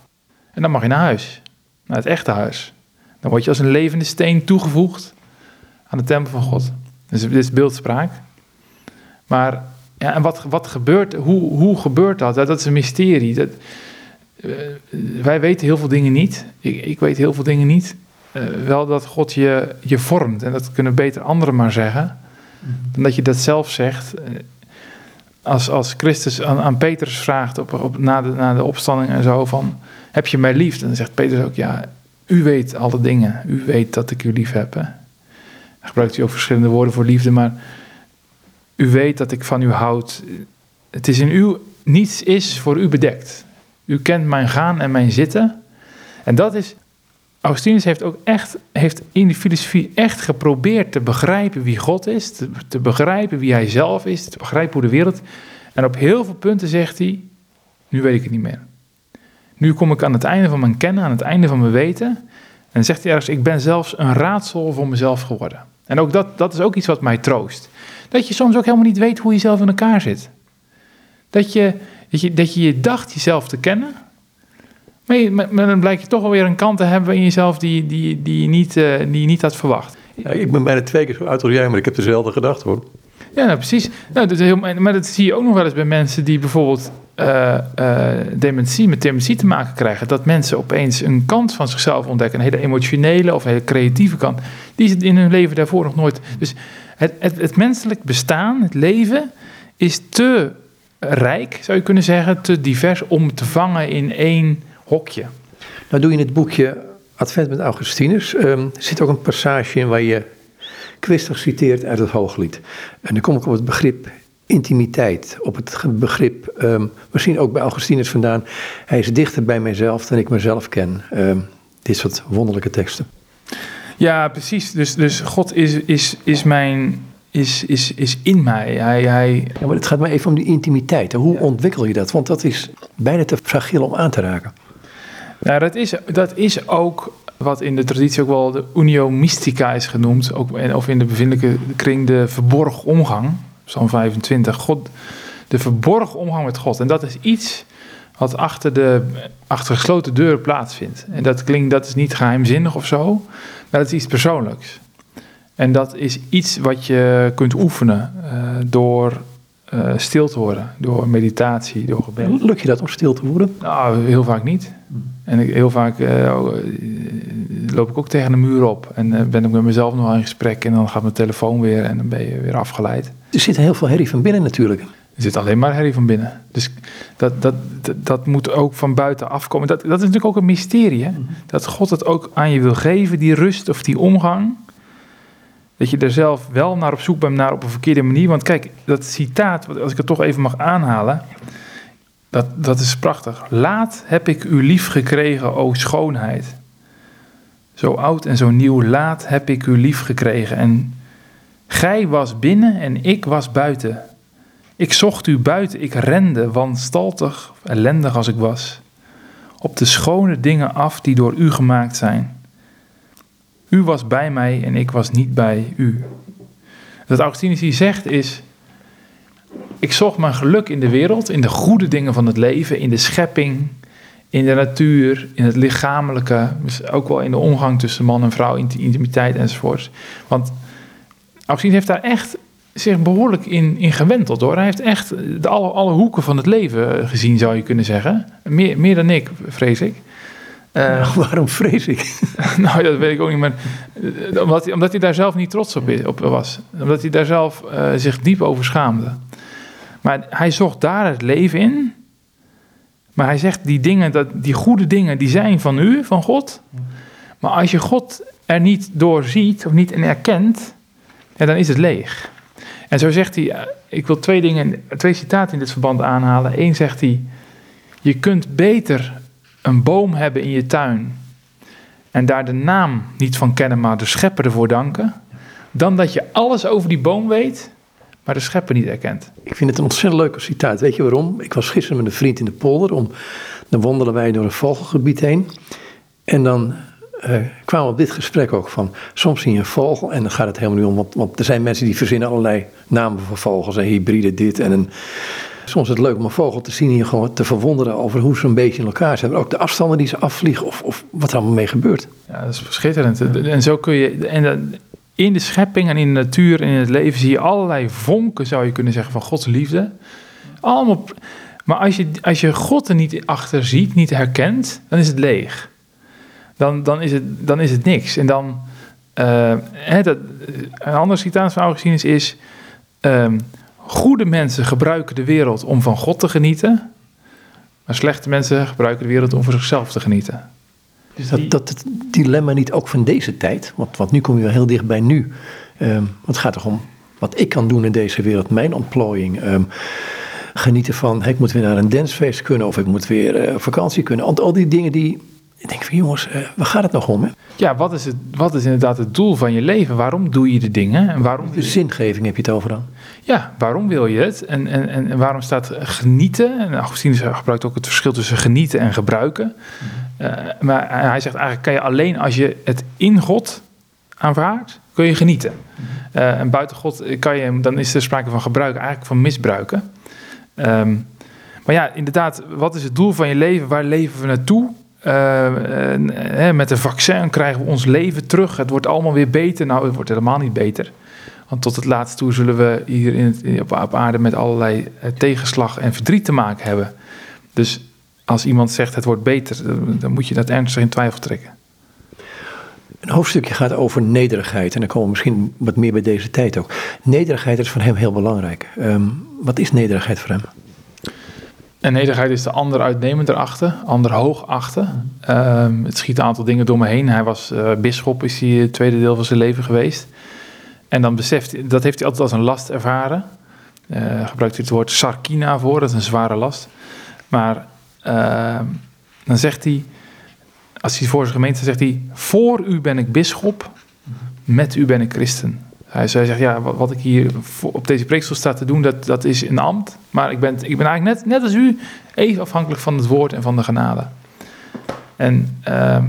En dan mag je naar huis, naar het echte huis. Dan word je als een levende steen toegevoegd aan de tempel van God. Dus dit is beeldspraak. Maar ja, en wat, wat gebeurt, hoe, hoe gebeurt dat? dat? is een mysterie. Dat, uh, wij weten heel veel dingen niet. Ik, ik weet heel veel dingen niet. Uh, wel dat God je, je vormt. En dat kunnen beter anderen maar zeggen. Dan dat je dat zelf zegt. Als, als Christus aan, aan Petrus vraagt op, op, na, de, na de opstanding en zo van... Heb je mij lief? Dan zegt Petrus ook, ja, u weet alle dingen. U weet dat ik u lief heb. Dan gebruikt u ook verschillende woorden voor liefde, maar u weet dat ik van u houd. Het is in u, niets is voor u bedekt. U kent mijn gaan en mijn zitten. En dat is, Augustinus heeft ook echt, heeft in die filosofie echt geprobeerd te begrijpen wie God is, te, te begrijpen wie hij zelf is, te begrijpen hoe de wereld. En op heel veel punten zegt hij, nu weet ik het niet meer. Nu kom ik aan het einde van mijn kennen, aan het einde van mijn weten. En zegt hij ergens, ik ben zelfs een raadsel voor mezelf geworden. En ook dat, dat is ook iets wat mij troost. Dat je soms ook helemaal niet weet hoe je zelf in elkaar zit. Dat je dat je, dat je, je dacht jezelf te kennen. Maar, je, maar, dan blijkt je toch alweer een kant te hebben in jezelf die, die, die, je, niet, uh, die niet had verwacht. Ik ben bijna twee keer zo oud als jij, maar ik heb dezelfde gedacht hoor. Ja, nou, precies. Nou, dat is heel, maar dat zie je ook nog wel eens bij mensen die bijvoorbeeld uh, uh, dementie, met dementie te maken krijgen. Dat mensen opeens een kant van zichzelf ontdekken. Een hele emotionele of hele creatieve kant. Die ze in hun leven daarvoor nog nooit. Dus het, het, het menselijk bestaan, het leven, is te rijk, zou je kunnen zeggen. Te divers om te vangen in één hokje. Nou doe je in het boekje Advent met Augustinus. Um, zit ook een passage in waar je kwistig citeert uit het Hooglied. En dan kom ik op het begrip intimiteit, op het begrip, um, misschien ook bij Augustinus vandaan, hij is dichter bij mijzelf dan ik mezelf ken. Um, dit soort wonderlijke teksten. Ja, precies. Dus, dus God is, is, is mijn. Is, is, is in mij. Hij, hij... Ja, maar het gaat maar even om die intimiteit. Hoe ja. ontwikkel je dat? Want dat is bijna te fragiel om aan te raken. Nou, dat is, dat is ook wat in de traditie ook wel de unio mystica is genoemd. Ook, of in de bevindelijke kring de verborgen omgang. Psalm 25. God, de verborgen omgang met God. En dat is iets wat achter, de, achter gesloten deuren plaatsvindt. En dat klinkt, dat is niet geheimzinnig of zo, maar dat is iets persoonlijks. En dat is iets wat je kunt oefenen uh, door uh, stil te worden, door meditatie, door gebed. Lukt je dat om stil te worden? Nou, heel vaak niet. En heel vaak uh, loop ik ook tegen de muur op. En uh, ben ik met mezelf nog in gesprek en dan gaat mijn telefoon weer en dan ben je weer afgeleid. Er zit heel veel herrie van binnen natuurlijk. Er zit alleen maar herrie van binnen. Dus dat, dat, dat, moet ook van buiten afkomen. Dat, dat is natuurlijk ook een mysterie. Hè? Dat God het ook aan je wil geven, die rust of die omgang. Dat je er zelf wel naar op zoek bent, naar op een verkeerde manier. Want kijk, dat citaat, als ik het toch even mag aanhalen. Dat, dat is prachtig. Laat heb ik u lief gekregen, o schoonheid. Zo oud en zo nieuw, laat heb ik u lief gekregen. En gij was binnen en ik was buiten. Ik zocht u buiten, ik rende, wanstaltig, ellendig als ik was, op de schone dingen af die door u gemaakt zijn. U was bij mij en ik was niet bij u. Wat Augustinus hier zegt is, ik zocht mijn geluk in de wereld, in de goede dingen van het leven, in de schepping, in de natuur, in het lichamelijke, dus ook wel in de omgang tussen man en vrouw, intimiteit enzovoort. Want Augustinus heeft daar echt zich behoorlijk in, in gewenteld hoor. Hij heeft echt de alle, alle hoeken van het leven gezien, zou je kunnen zeggen. Meer, meer dan ik, vrees ik. Uh, waarom vrees ik? [laughs] nou, dat weet ik ook niet, maar eh, omdat hij, omdat hij daar zelf niet trots op, op was. Omdat hij daar zelf uh, zich diep over schaamde. Maar hij zocht daar het leven in. Maar hij zegt, die dingen, dat, die goede dingen, die zijn van u, van God. Maar als je God er niet door ziet of niet in erkent, ja, dan is het leeg. En zo zegt hij, eh, ik wil twee dingen, twee citaten in dit verband aanhalen. Eén zegt hij, je kunt beter een boom hebben in je tuin en daar de naam niet van kennen, maar de schepper ervoor danken, dan dat je alles over die boom weet, maar de schepper niet erkent. Ik vind het een ontzettend leuke citaat. Weet je waarom? Ik was gisteren met een vriend in de polder, om, dan wandelen wij door een vogelgebied heen. En dan uh, kwamen op dit gesprek ook van, soms zie je een vogel en dan gaat het helemaal niet om, want, want er zijn mensen die verzinnen allerlei namen voor vogels en hybride dit en een... Soms is het leuk om een vogel te zien hier gewoon te verwonderen over hoe ze een beetje in elkaar zijn. Ook de afstanden die ze afvliegen of, of wat er allemaal mee gebeurt. Ja, dat is schitterend. En zo kun je. En in de schepping en in de natuur en in het leven zie je allerlei vonken, zou je kunnen zeggen, van Gods liefde. Allemaal. Maar als je, als je God er niet achter ziet, niet herkent, dan is het leeg dan, dan, is, het, dan is het niks. En dan, hè, dat, een ander citaat van Augustinus is, um, goede mensen gebruiken de wereld om van God te genieten, maar slechte mensen gebruiken de wereld om voor zichzelf te genieten. Dus dat, dat het dilemma niet ook van deze tijd, want, want nu kom je wel heel dicht bij nu. Um, want het gaat toch om wat ik kan doen in deze wereld, mijn ontplooiing. Um, genieten van, ik moet weer naar een dancefeest kunnen of ik moet weer uh, vakantie kunnen. Al, al die dingen die ik denk van jongens, uh, waar gaat het nog om? Hè? Ja, wat is, het, wat is inderdaad het doel van je leven? Waarom doe je de dingen? En waarom de zingeving heb je het over dan? Ja, waarom wil je het? En, en, en waarom staat genieten? En Augustinus gebruikt ook het verschil tussen genieten en gebruiken. Uh, maar hij zegt eigenlijk, kan je alleen als je het in God aanvaardt, kun je genieten. Uh, en buiten God kan je, dan is er sprake van gebruiken, eigenlijk van misbruiken. Um, maar ja, inderdaad, wat is het doel van je leven? Waar leven we naartoe? Uh, met een vaccin krijgen we ons leven terug. Het wordt allemaal weer beter. Nou, het wordt helemaal niet beter. Want tot het laatste toe zullen we hier in op, aarde met allerlei uh, tegenslag en verdriet te maken hebben. Dus als iemand zegt het wordt beter, dan moet je dat ernstig in twijfel trekken. Een hoofdstukje gaat over nederigheid. En dan komen we misschien wat meer bij deze tijd ook. Nederigheid is voor hem heel belangrijk. Um, wat is nederigheid voor hem? En nederigheid is de ander uitnemender achten, ander hoog achten. Ehm, het schiet een aantal dingen door me heen. Hij was uh, bisschop, is hij het tweede deel van zijn leven geweest. En dan beseft dat heeft hij altijd als een last ervaren. Uh, gebruikt hij het woord sarkina voor, dat is een zware last. Maar uh, dan zegt hij, als hij voor zijn gemeente zegt hij, voor u ben ik bisschop, met u ben ik christen. Hij, zegt, ja, wat, ik hier op deze preeksel sta te doen, dat, dat is een ambt. Maar ik ben, ik ben eigenlijk net, net als u even afhankelijk van het woord en van de genade. En uh,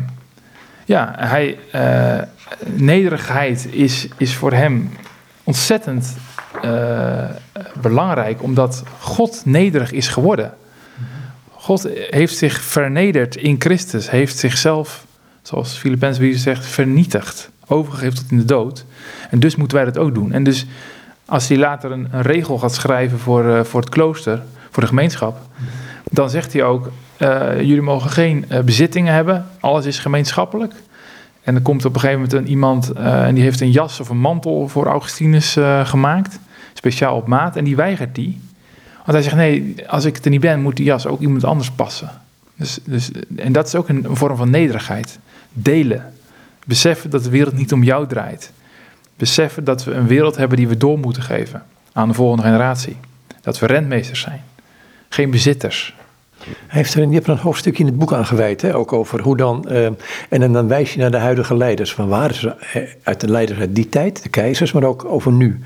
ja, hij, uh, nederigheid is, is voor hem ontzettend uh, belangrijk, omdat God nederig is geworden. God heeft zich vernederd in Christus, heeft zichzelf, zoals Filippenzen zegt, vernietigd overgegeven tot in de dood. En dus moeten wij dat ook doen. En dus als hij later een, een regel gaat schrijven voor, uh, voor het klooster, voor de gemeenschap, dan zegt hij ook: uh, jullie mogen geen uh, bezittingen hebben, alles is gemeenschappelijk. En dan komt op een gegeven moment een, iemand en die heeft een jas of een mantel voor Augustinus gemaakt. Speciaal op maat. En die weigert die. Want hij zegt, nee, als ik er niet ben, moet die jas ook iemand anders passen. Dus, dus, en dat is ook een vorm van nederigheid. Delen. Beseffen dat de wereld niet om jou draait. Beseffen dat we een wereld hebben die we door moeten geven aan de volgende generatie. Dat we rentmeesters zijn. Geen bezitters. Hij heeft er, je hebt er een hoofdstukje in het boek aan gewijd, ook over hoe dan. Uh, en dan wijs je naar de huidige leiders. Van waren ze uit de leiders uit die tijd, de keizers, maar ook over nu.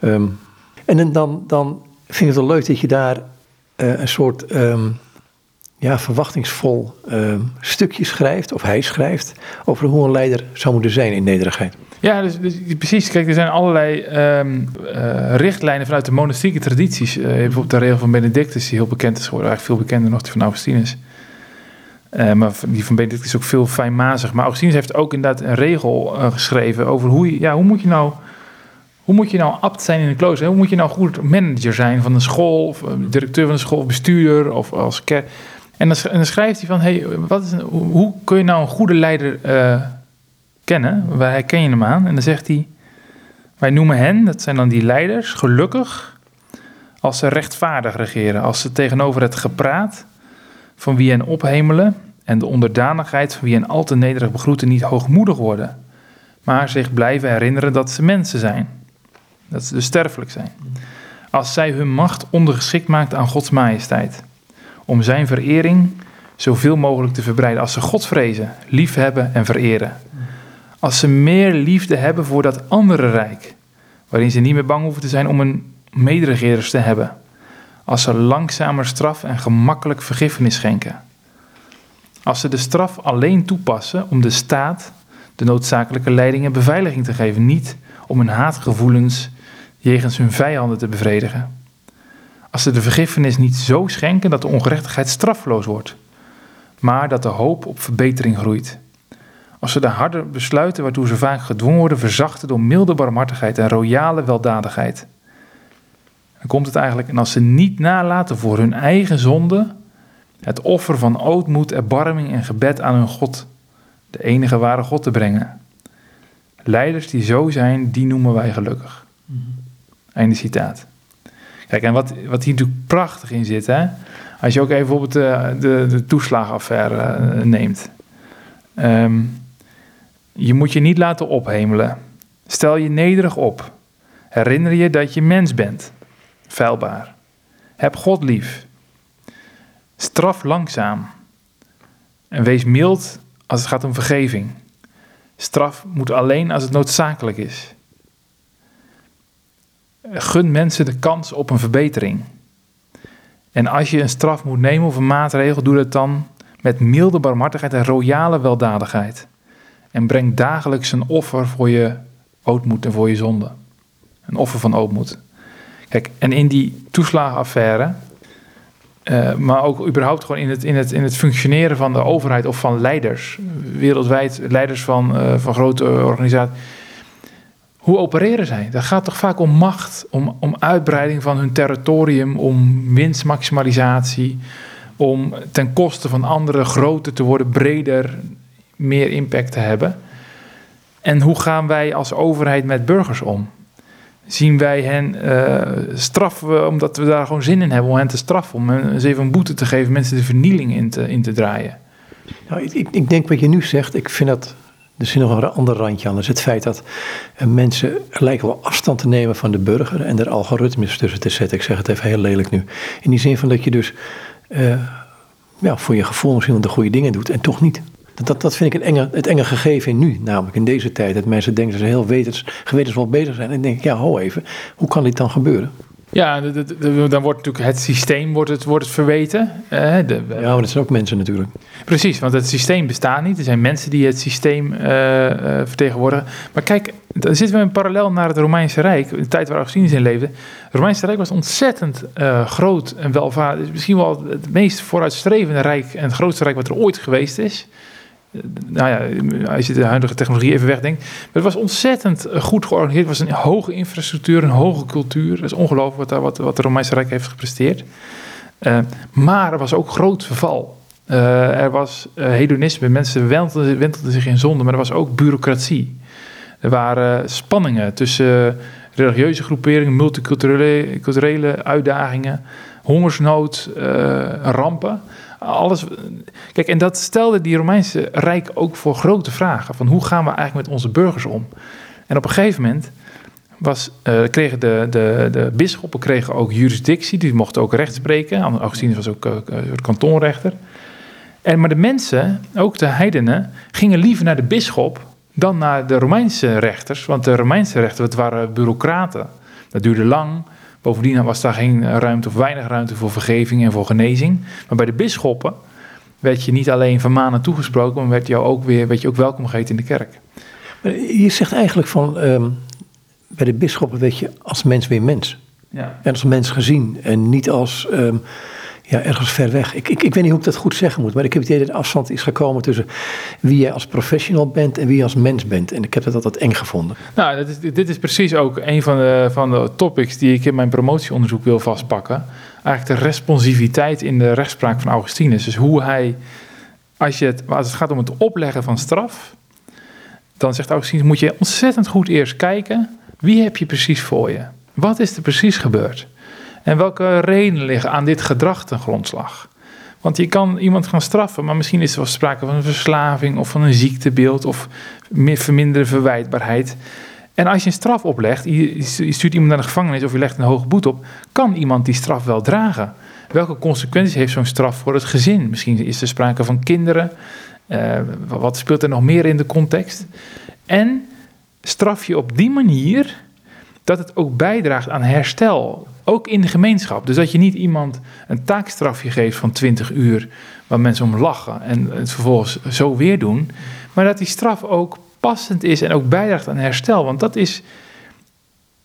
Um, en dan, dan vind ik het wel leuk dat je daar uh, een soort um, ja, verwachtingsvol um, stukje schrijft, of hij schrijft, over hoe een leider zou moeten zijn in nederigheid. Ja, dus, dus, precies. Kijk, er zijn allerlei um, uh, richtlijnen vanuit de monastieke tradities. Uh, bijvoorbeeld de regel van Benedictus, die heel bekend is geworden. Eigenlijk veel bekender nog die van Augustinus. Uh, maar die van Benedictus is ook veel fijnmazig. Maar Augustinus heeft ook inderdaad een regel geschreven over hoe, je, ja, hoe moet je nou... Hoe moet je nou abt zijn in een klooster? Hoe moet je nou goed manager zijn van een school, of directeur van een school, of bestuurder, of als kerk? En dan, schrijft hij van, hey, wat is een, hoe kun je nou een goede leider kennen. Waar herken je hem aan? En dan zegt hij: Wij noemen hen, dat zijn dan die leiders, gelukkig als ze rechtvaardig regeren. Als ze tegenover het gepraat van wie hen ophemelen en de onderdanigheid van wie hen al te nederig begroeten niet hoogmoedig worden, maar zich blijven herinneren dat ze mensen zijn. Dat ze dus sterfelijk zijn. Als zij hun macht ondergeschikt maakt aan Gods majesteit. Om zijn verering zoveel mogelijk te verbreiden. Als ze God vrezen, liefhebben en vereren. Als ze meer liefde hebben voor dat andere rijk, waarin ze niet meer bang hoeven te zijn om een mederegerers te hebben. Als ze langzamer straf en gemakkelijk vergiffenis schenken. Als ze de straf alleen toepassen om de staat de noodzakelijke leiding en beveiliging te geven, niet om hun haatgevoelens jegens hun vijanden te bevredigen. Als ze de vergiffenis niet zo schenken dat de ongerechtigheid straffeloos wordt, maar dat de hoop op verbetering groeit. Als ze de harde besluiten waartoe ze vaak gedwongen worden verzachten door milde barmhartigheid en royale weldadigheid. Dan komt het eigenlijk, en als ze niet nalaten voor hun eigen zonde, het offer van ootmoed, erbarming en gebed aan hun God, de enige ware God te brengen. Leiders die zo zijn, die noemen wij gelukkig. -hmm. Einde citaat. Kijk, en wat, wat hier natuurlijk prachtig in zit, hè? als je ook even bijvoorbeeld de, de, de toeslagenaffaire uh, neemt. Um, je moet je niet laten ophemelen. Stel je nederig op. Herinner je dat je mens bent. Feilbaar. Heb God lief. Straf langzaam. En wees mild als het gaat om vergeving. Straf moet alleen als het noodzakelijk is. Gun mensen de kans op een verbetering. En als je een straf moet nemen of een maatregel, doe dat dan met milde barmhartigheid en royale weldadigheid. En breng dagelijks een offer voor je ootmoed en voor je zonde. Een offer van ootmoed. Kijk, en in die toeslagenaffaire, uh, maar ook überhaupt gewoon in het, in, het, in het functioneren van de overheid of van leiders, wereldwijd leiders van, uh, van grote organisaties. Hoe opereren zij? Dat gaat toch vaak om macht, om, om uitbreiding van hun territorium, om winstmaximalisatie, om ten koste van anderen groter te worden, breder, meer impact te hebben. En hoe gaan wij als overheid met burgers om? Zien wij hen uh, straffen omdat we daar gewoon zin in hebben om hen te straffen, om hen eens even een boete te geven, mensen de vernieling in te, in te draaien? Nou, ik, ik denk wat je nu zegt, ik vind dat er zit nog een ander randje aan. Dat het feit dat uh, mensen lijken wel afstand te nemen van de burger en er algoritmes tussen te zetten. Ik zeg het even heel lelijk nu. In die zin van dat je dus uh, ja, voor je gevoel misschien de goede dingen doet en toch niet. Dat, dat vind ik een enge, het enge gegeven nu, namelijk in deze tijd. Dat mensen denken dat ze heel wetens, gewetensvol bezig zijn. En dan denk ik, ja, ho even, hoe kan dit dan gebeuren? Ja, dan wordt natuurlijk het systeem wordt het, wordt het verweten. Uh, de, ja, maar dat zijn ook mensen natuurlijk. Precies, want het systeem bestaat niet. Er zijn mensen die het systeem uh, uh, vertegenwoordigen. Maar kijk, dan zitten we in parallel naar het Romeinse Rijk. In de tijd waar Augustinus in leefde. Het Romeinse Rijk was ontzettend groot en welvaardig. Misschien wel het meest vooruitstrevende rijk en het grootste rijk wat er ooit geweest is nou ja, als je de huidige technologie even wegdenkt. Maar het was ontzettend goed georganiseerd. Het was een hoge infrastructuur, een hoge cultuur. Het is ongelooflijk wat, wat, wat de Romeinse Rijk heeft gepresteerd. Uh, maar er was ook groot verval. Uh, er was hedonisme, mensen wentelden, wentelden, zich in zonde, maar er was ook bureaucratie. Er waren spanningen tussen religieuze groeperingen, multiculturele culturele uitdagingen, hongersnood, uh, rampen. Alles. Kijk, en dat stelde die Romeinse Rijk ook voor grote vragen. Van hoe gaan we eigenlijk met onze burgers om? En op een gegeven moment was, uh, kregen de, de, de bisschoppen kregen ook jurisdictie, die mochten ook recht spreken. Augustinus was ook uh, kantonrechter. En, maar de mensen, ook de heidenen, gingen liever naar de bisschop dan naar de Romeinse rechters. Want de Romeinse rechters, dat waren bureaucraten. Dat duurde lang. Bovendien was daar geen ruimte of weinig ruimte voor vergeving en voor genezing. Maar bij de bisschoppen werd je niet alleen van manen toegesproken, maar werd je ook weer werd je ook welkom geheten in de kerk. Je zegt eigenlijk van um, bij de bisschoppen werd je als mens weer mens. Ja. En als mens gezien en niet als um, ja, ergens ver weg. Ik, ik, ik weet niet hoe ik dat goed zeggen moet, maar ik heb het idee dat de afstand is gekomen tussen wie jij als professional bent en wie je als mens bent. En ik heb dat altijd eng gevonden. Nou, dit is, dit is precies ook een van de, van de topics die ik in mijn promotieonderzoek wil vastpakken. Eigenlijk de responsiviteit in de rechtspraak van Augustinus. Dus hoe hij, als, je het, als het gaat om het opleggen van straf, dan zegt Augustinus, moet je ontzettend goed eerst kijken, wie heb je precies voor je? Wat is er precies gebeurd? En welke redenen liggen aan dit gedrag ten grondslag? Want je kan iemand gaan straffen, maar misschien is er wel sprake van een verslaving of van een ziektebeeld of verminderde verwijtbaarheid. En als je een straf oplegt, je stuurt iemand naar de gevangenis of je legt een hoge boete op, kan iemand die straf wel dragen? Welke consequenties heeft zo'n straf voor het gezin? Misschien is er sprake van kinderen. Uh, wat speelt er nog meer in de context? En straf je op die manier dat het ook bijdraagt aan herstel. Ook in de gemeenschap. Dus dat je niet iemand een taakstrafje geeft van 20 uur. waar mensen om lachen en het vervolgens zo weer doen. Maar dat die straf ook passend is en ook bijdraagt aan herstel. Want dat is.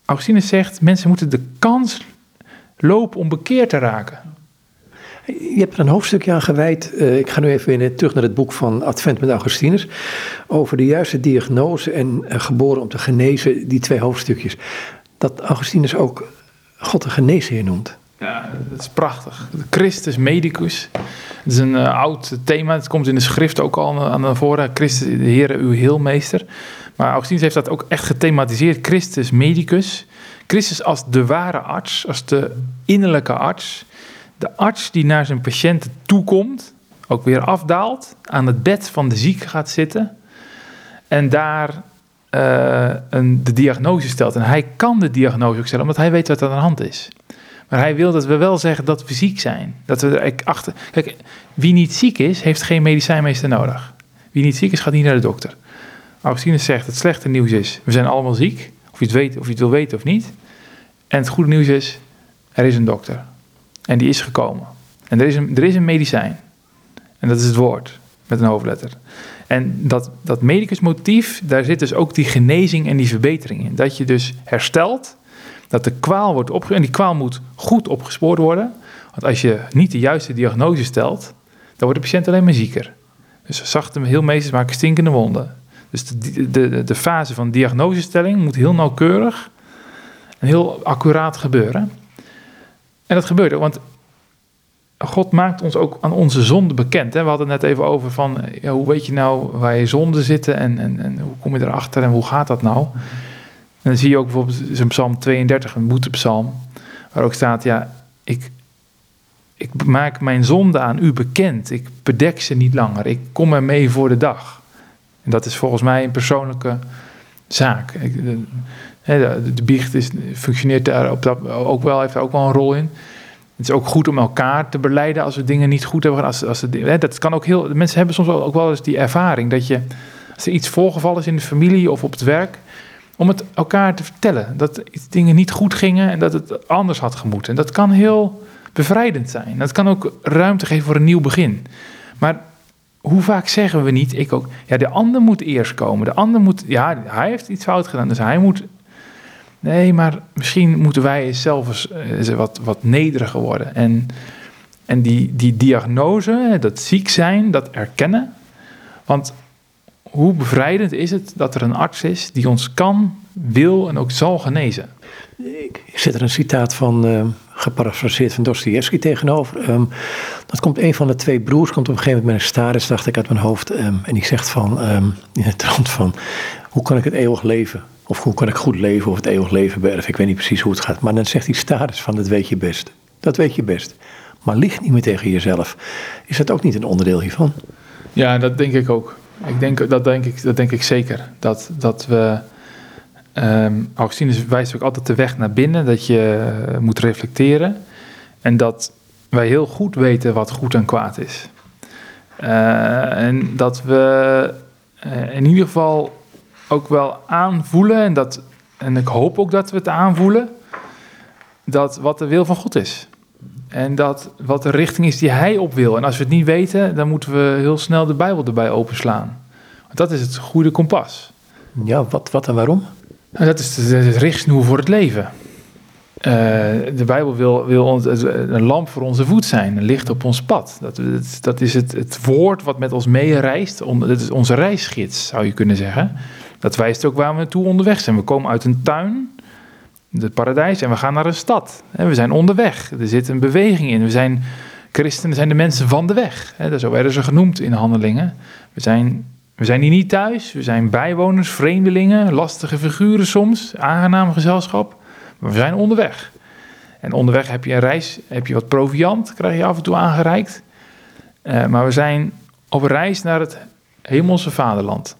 Augustinus zegt: mensen moeten de kans lopen om bekeerd te raken. Je hebt er een hoofdstukje aan gewijd. Uh, ik ga nu even terug naar het boek van Advent met Augustinus. Over de juiste diagnose en uh, geboren om te genezen, die twee hoofdstukjes. Dat Augustinus ook God de geneesheer noemt. Ja, dat is prachtig. Christus medicus. Het is een uh, oud thema. Het komt in de schrift ook al aan voren. Christus, de Heer, uw heelmeester. Maar Augustinus heeft dat ook echt gethematiseerd. Christus medicus. Christus als de ware arts, als de innerlijke arts de arts die naar zijn patiënten toekomt, ook weer afdaalt, aan het bed van de zieke gaat zitten en daar uh, een, de diagnose stelt. En hij kan de diagnose ook stellen, omdat hij weet wat er aan de hand is. Maar hij wil dat we wel zeggen dat we ziek zijn. Dat we er achter. Kijk, wie niet ziek is, heeft geen medicijnmeester nodig. Wie niet ziek is, gaat niet naar de dokter. Augustinus zegt: het slechte nieuws is, we zijn allemaal ziek. Of je het, weet, of je het wil weten of niet. En het goede nieuws is, er is een dokter. En die is gekomen. En er is een, er is een medicijn. En dat is het woord, met een hoofdletter. En dat, dat medicusmotief, daar zit dus ook die genezing en die verbetering in. Dat je dus herstelt, dat de kwaal wordt opgespoord. En die kwaal moet goed opgespoord worden. Want als je niet de juiste diagnose stelt, dan wordt de patiënt alleen maar zieker. Dus zachte heelmeesters maken stinkende wonden. Dus de, de, de fase van diagnosestelling moet heel nauwkeurig en heel accuraat gebeuren. En dat gebeurde, want God maakt ons ook aan onze zonden bekend. Hè? We hadden het net even over van, ja, hoe weet je nou waar je zonden zitten en, en, en hoe kom je erachter en hoe gaat dat nou? En dan zie je ook bijvoorbeeld in Psalm 32, een boetepsalm, waar ook staat, ja, ik, ik maak mijn zonde aan u bekend. Ik bedek ze niet langer. Ik kom er mee voor de dag. En dat is volgens mij een persoonlijke zaak. de, de biecht is, functioneert daar op dat, ook wel, heeft ook wel een rol in. Het is ook goed om elkaar te beleiden als we dingen niet goed hebben. Als, als het, dat kan ook heel. Mensen hebben soms ook wel eens die ervaring dat je, als er iets voorgevallen is in de familie of op het werk, om het elkaar te vertellen. Dat dingen niet goed gingen en dat het anders had gemoeten. En dat kan heel bevrijdend zijn. Dat kan ook ruimte geven voor een nieuw begin. Maar hoe vaak zeggen we niet, ik ook, ja, de ander moet eerst komen. De ander moet, ja, hij heeft iets fout gedaan, dus hij moet. Nee, maar misschien moeten wij zelf uh, wat, wat nederiger worden. En, en die, die diagnose, dat ziek zijn, dat erkennen. Want hoe bevrijdend is het dat er een arts is die ons kan, wil en ook zal genezen? Ik zet er een citaat van uh, geparafraseerd van Dostoevsky tegenover. Ehm, dat komt een van de twee broers, komt op een gegeven moment met een staris, dacht ik uit mijn hoofd. Ehm, en die zegt van, um, in het van, hoe kan ik het eeuwig leven? Of hoe kan ik goed leven of het eeuwig leven beërven? Ik weet niet precies hoe het gaat. Maar dan zegt die staris van, dat weet je best. Dat weet je best. Maar lieg niet meer tegen jezelf. Is dat ook niet een onderdeel hiervan? Ja, dat denk ik ook. Ik denk, dat, denk ik, dat denk ik zeker. Dat, dat we. Um, Augustinus wijst ook altijd de weg naar binnen, dat je moet reflecteren. En dat wij heel goed weten wat goed en kwaad is. Uh, en dat we uh, in ieder geval ook wel aanvoelen, en, dat, en ik hoop ook dat we het aanvoelen, dat wat de wil van God is. En dat wat de richting is die hij op wil. En als we het niet weten, dan moeten we heel snel de Bijbel erbij openslaan. Want dat is het goede kompas. Ja, wat, wat en waarom? Nou, dat is de, richtsnoer voor het leven. Uh, de Bijbel wil, wil ons, een lamp voor onze voet zijn, een licht op ons pad. Dat, dat is het, het woord wat met ons meereist. Dat is onze reisgids, zou je kunnen zeggen. Dat wijst ook waar we naartoe onderweg zijn. We komen uit een tuin het paradijs en we gaan naar een stad. We zijn onderweg. Er zit een beweging in. We zijn christenen, zijn de mensen van de weg. Zo werden ze genoemd in handelingen. We zijn, we zijn hier niet thuis. We zijn bijwoners, vreemdelingen, lastige figuren soms, aangenaam gezelschap. Maar we zijn onderweg. En onderweg heb je een reis, heb je wat proviant, krijg je af en toe aangereikt. Uh, maar we zijn op reis naar het hemelse vaderland.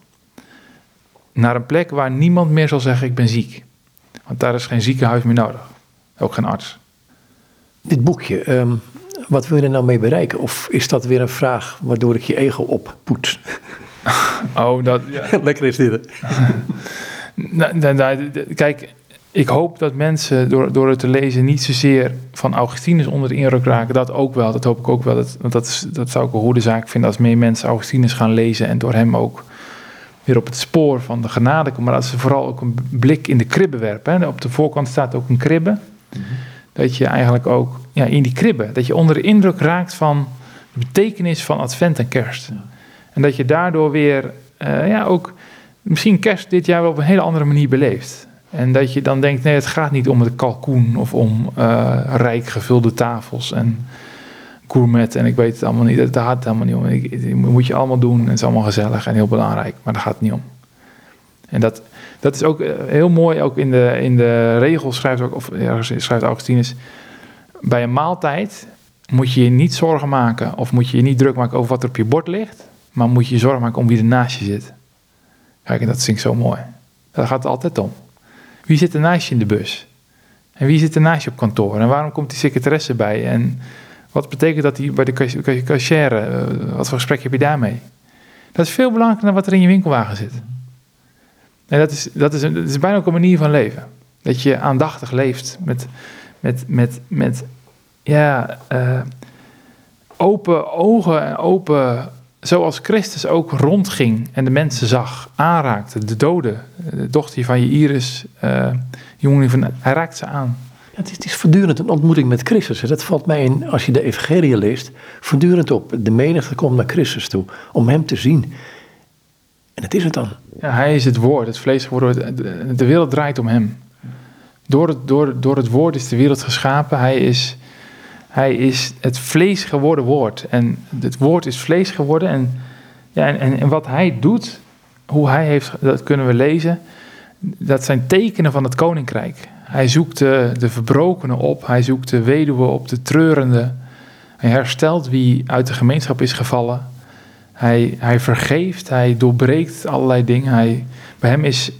Naar een plek waar niemand meer zal zeggen: Ik ben ziek. Want daar is geen ziekenhuis meer nodig. Ook geen arts. Dit boekje, um, wat wil je er nou mee bereiken? Of is dat weer een vraag waardoor ik je ego oppoet? [laughs] Oh, dat... [laughs] Ja. Lekker is dit. [laughs] nou, nou, nou, kijk, ik hoop dat mensen door, door het te lezen niet zozeer van Augustinus onder de indruk raken. Dat ook wel, dat hoop ik ook wel. Dat, want dat, is, dat zou ik een goede zaak vinden als meer mensen Augustinus gaan lezen en door hem ook weer op het spoor van de genade. Maar dat ze vooral ook een blik in de kribbe werpen. Hè. Op de voorkant staat ook een kribbe. Dat je eigenlijk ook ja, in die kribbe, dat je onder de indruk raakt van de betekenis van advent en kerst. En dat je daardoor weer uh, ja, ook misschien kerst dit jaar wel op een hele andere manier beleeft. En dat je dan denkt, nee, het gaat niet om het kalkoen of om uh, rijk gevulde tafels en gourmet en ik weet het allemaal niet. Daar gaat het helemaal niet om. Ik, moet je allemaal doen en het is allemaal gezellig en heel belangrijk, maar daar gaat het niet om. En dat, dat is ook eh, heel mooi, ook in de, in de regels schrijft, ook, of schrijft Augustinus, bij een maaltijd moet je je niet zorgen maken of moet je je niet druk maken over wat er op je bord ligt, maar moet je je zorgen maken om wie er naast je zit. Kijk, en dat vind zo mooi. Daar gaat het altijd om. Wie zit er naast je in de bus? En wie zit er naast je op kantoor? En waarom komt die secretaresse bij? En wat betekent dat die bij de cashier? Uh, wat voor gesprek heb je daarmee? Dat is veel belangrijker dan wat er in je winkelwagen zit. En dat is, dat is, een, dat is bijna ook een manier van leven. Dat je aandachtig leeft met, met, met, met ja, uh, open ogen en open. Zoals Christus ook rondging en de mensen zag, aanraakte, de doden, de dochter van je Iris, uh, jongen van, hij raakt ze aan. Het is, voortdurend een ontmoeting met Christus. Dat valt mij in, als je de evangelie leest, voortdurend op. De menigte komt naar Christus toe, om hem te zien. En dat is het dan. Ja, hij is het woord, het vlees geworden. De wereld draait om hem. Door het, door, door het woord is de wereld geschapen. Hij is, hij is het vlees geworden woord. En het woord is vlees geworden. En, ja, en, en wat hij doet, hoe hij heeft, dat kunnen we lezen. Dat zijn tekenen van het koninkrijk. Hij zoekt de, de verbrokenen op, hij zoekt de weduwe op, de treurende. Hij herstelt wie uit de gemeenschap is gevallen. Hij, hij vergeeft, hij doorbreekt allerlei dingen. Hij, bij hem is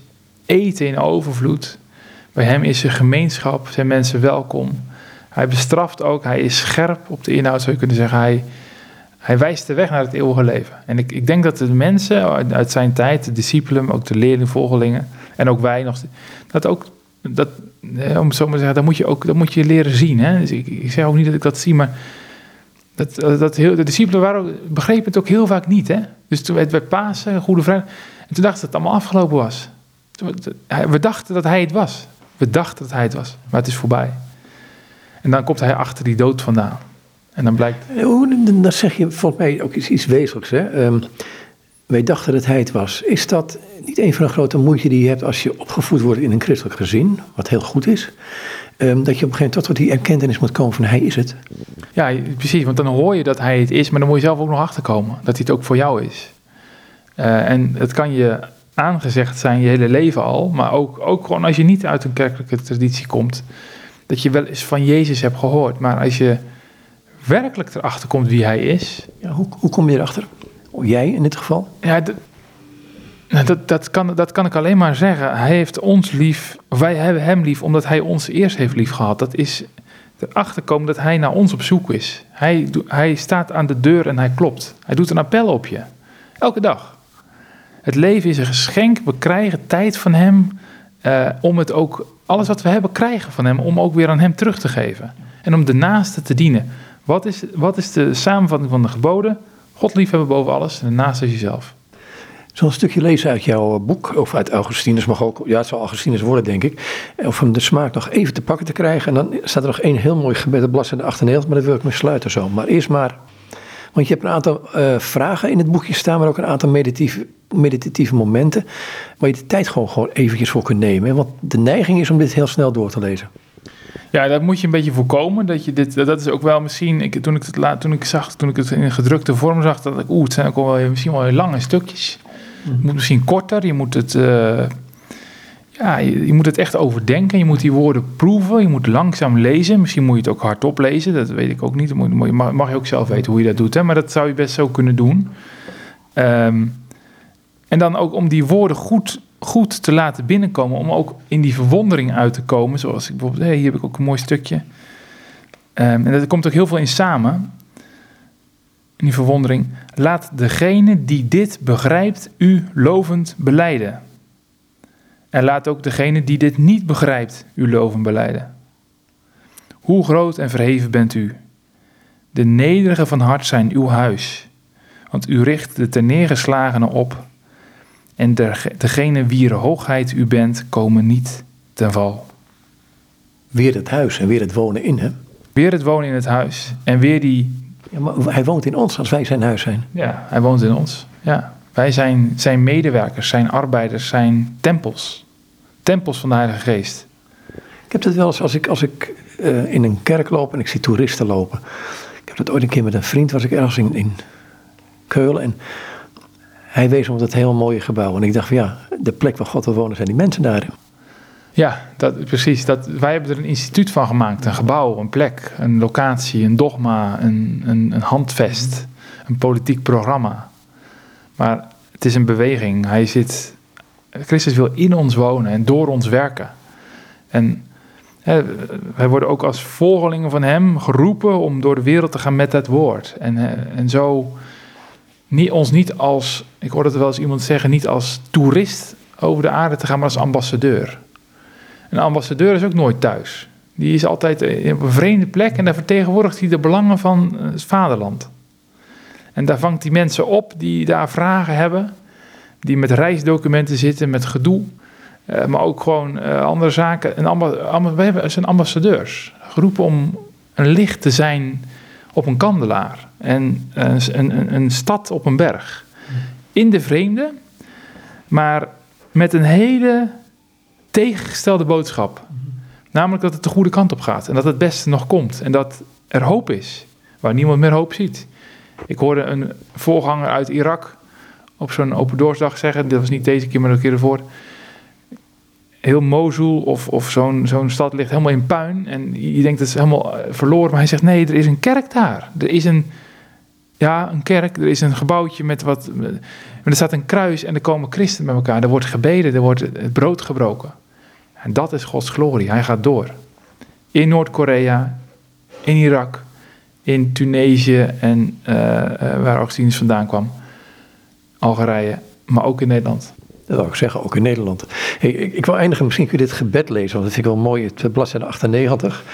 eten in overvloed. Bij hem is er gemeenschap, zijn mensen welkom. Hij bestraft ook, hij is scherp op de inhoud, zou je kunnen zeggen. Hij, hij wijst de weg naar het eeuwige leven. En ik, ik denk dat de mensen uit zijn tijd, de discipelen, ook de leerlingen, volgelingen, en ook wij nog, dat ook dat, om het zo maar te zeggen, dat moet je ook dat moet je leren zien. Hè? Dus ik, ik zeg ook niet dat ik dat zie, maar dat, dat heel, de discipelen waren, begrepen het ook heel vaak niet. Hè? Dus toen werd Pasen, Goede Vrijdag, en toen dachten dat het allemaal afgelopen was. We dachten dat hij het was. We dachten dat hij het was, maar het is voorbij. En dan komt hij achter die dood vandaan. En dan blijkt... Dan zeg je volgens mij ook iets, iets wezenlijks. Hè? Um, wij dachten dat hij het was. Is dat niet een van de grote moeite die je hebt als je opgevoed wordt in een christelijk gezin, wat heel goed is? dat je op een gegeven moment tot, die erkentenis moet komen van hij is het. Ja, precies. Want dan hoor je dat hij het is, maar dan moet je zelf ook nog achterkomen. Dat hij het ook voor jou is. Uh, en het kan je aangezegd zijn je hele leven al. Maar ook, ook gewoon als je niet uit een kerkelijke traditie komt. Dat je wel eens van Jezus hebt gehoord. Maar als je werkelijk erachter komt wie hij is. Ja, hoe, hoe kom je erachter? Jij in dit geval? Ja, nou, dat, dat, kan, dat kan ik alleen maar zeggen. Hij heeft ons lief, wij hebben hem lief omdat hij ons eerst heeft lief gehad. Dat is erachter komen dat hij naar ons op zoek is. Hij, hij staat aan de deur en hij klopt. Hij doet een appel op je. Elke dag. Het leven is een geschenk. We krijgen tijd van hem uh, om het ook, alles wat we hebben, krijgen van hem, om ook weer aan hem terug te geven. En om de naaste te dienen. Wat is, wat is de samenvatting van de geboden? God liefhebben boven alles en de naaste is jezelf. Zo'n stukje lezen uit jouw boek, of uit Augustinus, mag ook, ja, het zal Augustinus worden, denk ik. Of om de smaak nog even te pakken te krijgen. En dan staat er nog één heel mooi gebed op bladzijde 98, maar dat wil ik me sluiten zo. Maar eerst maar, want je hebt een aantal uh, vragen in het boekje staan, maar ook een aantal meditatieve, meditatieve momenten. Waar je de tijd gewoon, gewoon eventjes voor kunt nemen. Want de neiging is om dit heel snel door te lezen. Ja, dat moet je een beetje voorkomen. Dat, je dit, dat is ook wel misschien. Ik, toen, ik het, laat, toen ik zag, toen ik het in gedrukte vorm zag, dat ik, oeh, het zijn ook wel misschien wel lange stukjes. Het moet misschien korter. Je moet het. Uh, ja, je, moet het echt overdenken. Je moet die woorden proeven. Je moet langzaam lezen. Misschien moet je het ook hardop lezen. Dat weet ik ook niet. Moet, mag, mag je ook zelf weten hoe je dat doet. Hè? Maar dat zou je best zo kunnen doen. Um, en dan ook om die woorden goed goed te laten binnenkomen. Om ook in die verwondering uit te komen. Zoals ik bijvoorbeeld, hey, hier heb ik ook een mooi stukje. Um, en dat komt ook heel veel in samen. In die verwondering. Laat degene die dit begrijpt u lovend beleiden. En laat ook degene die dit niet begrijpt u lovend beleiden. Hoe groot en verheven bent u? De nederigen van hart zijn uw huis. Want u richt de terneergeslagenen op en degene wier hoogheid u bent, komen niet ten val. Weer het huis en weer het wonen in hem. Weer het wonen in het huis. En weer die. Ja, maar hij woont in ons als wij zijn huis zijn. Ja, hij woont in ons. Ja. Wij zijn zijn medewerkers, zijn arbeiders, zijn tempels. Tempels van de Heilige Geest. Ik heb het wel eens als ik, als ik uh, in een kerk loop en ik zie toeristen lopen. Ik heb dat ooit een keer met een vriend, was ik ergens in, in Keulen. En hij wees ons het heel mooie gebouw. En ik dacht van ja, de plek waar God wil wonen zijn die mensen daar. Ja, dat, precies. Dat, wij hebben er een instituut van gemaakt. Een gebouw, een plek, een locatie, een dogma, een, een, een handvest, een politiek programma. Maar het is een beweging. Hij zit, Christus wil in ons wonen en door ons werken. En hè, wij worden ook als volgelingen van hem geroepen om door de wereld te gaan met het woord. En, en zo ons niet als, ik hoorde het wel eens iemand zeggen, niet als toerist over de aarde te gaan, maar als ambassadeur. Een ambassadeur is ook nooit thuis. Die is altijd op een vreemde plek en daar vertegenwoordigt hij de belangen van het vaderland. En daar vangt hij mensen op die daar vragen hebben, die met reisdocumenten zitten, met gedoe, eh, maar ook gewoon eh, andere zaken. We zijn ambassadeurs, geroepen om een licht te zijn op een kandelaar en een, een, een stad op een berg. In de vreemde, maar met een hele tegengestelde boodschap. Namelijk dat het de goede kant op gaat en dat het beste nog komt en dat er hoop is, waar niemand meer hoop ziet. Ik hoorde een voorganger uit Irak op zo'n open doorsdag zeggen, dat was niet deze keer, maar een keer ervoor heel Mosul of, of zo'n zo'n stad ligt helemaal in puin. En je denkt het is helemaal eh, verloren. Maar hij zegt nee, er is een kerk daar. Er is een, ja, een kerk. Er is een gebouwtje met wat... Er staat een kruis en er komen christenen met elkaar. Er wordt gebeden, er wordt het brood gebroken. En dat is Gods glorie. Hij gaat door. In Noord-Korea, in Irak, in Tunesië en uh, waar Augustinus vandaan kwam. Algerije, maar ook in Nederland. Dat wil ik zeggen, ook in Nederland. Ik, ik, wil eindigen, misschien kun je dit gebed lezen, want dat vind ik wel mooi. Het bladzijde 98.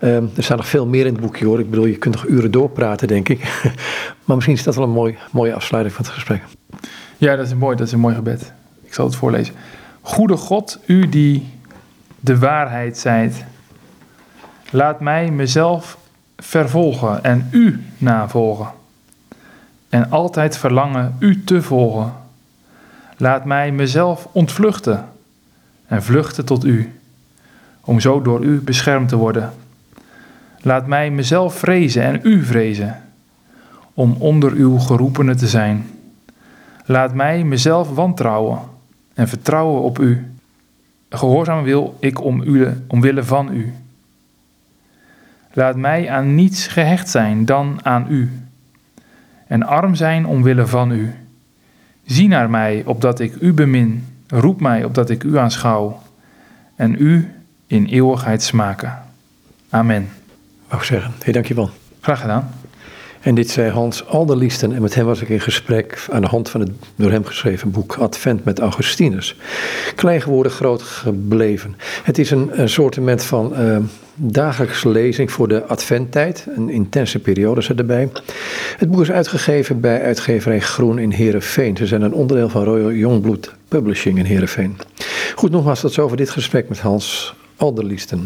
Um, er staat nog veel meer in het boekje hoor. Ik bedoel, je kunt nog uren doorpraten, denk ik. [laughs] maar misschien is dat wel een mooi, mooie afsluiting van het gesprek. Ja, dat is, mooi, dat is een mooi gebed. Ik zal het voorlezen. Goede God, u die de waarheid zijt, laat mij mezelf vervolgen en u navolgen. En altijd verlangen u te volgen Laat mij mezelf ontvluchten en vluchten tot u. om zo door u beschermd te worden. Laat mij mezelf vrezen en u vrezen, om onder uw geroepenen te zijn. Laat mij mezelf wantrouwen en vertrouwen op u. Gehoorzaam wil ik om u, omwille van u. Laat mij aan niets gehecht zijn dan aan u, en arm zijn omwille van u. Zie naar mij, opdat ik u bemin. Roep mij, opdat ik u aanschouw. En u in eeuwigheid smaken. Amen. Wou ik zeggen. Hey, dankjewel. Graag gedaan. En dit zei Hans Alderliesten en met hem was ik in gesprek aan de hand van het door hem geschreven boek Advent met Augustinus. Klein geworden, groot gebleven. Het is een, een soortement van uh, dagelijkse lezing voor de adventtijd. Een intense periode zit erbij. Het boek is uitgegeven bij uitgeverij Groen in Heerenveen. Ze zijn een onderdeel van Royal Youngblood Publishing in Heerenveen. Goed, nogmaals tot zover dit gesprek met Hans Alderliesten.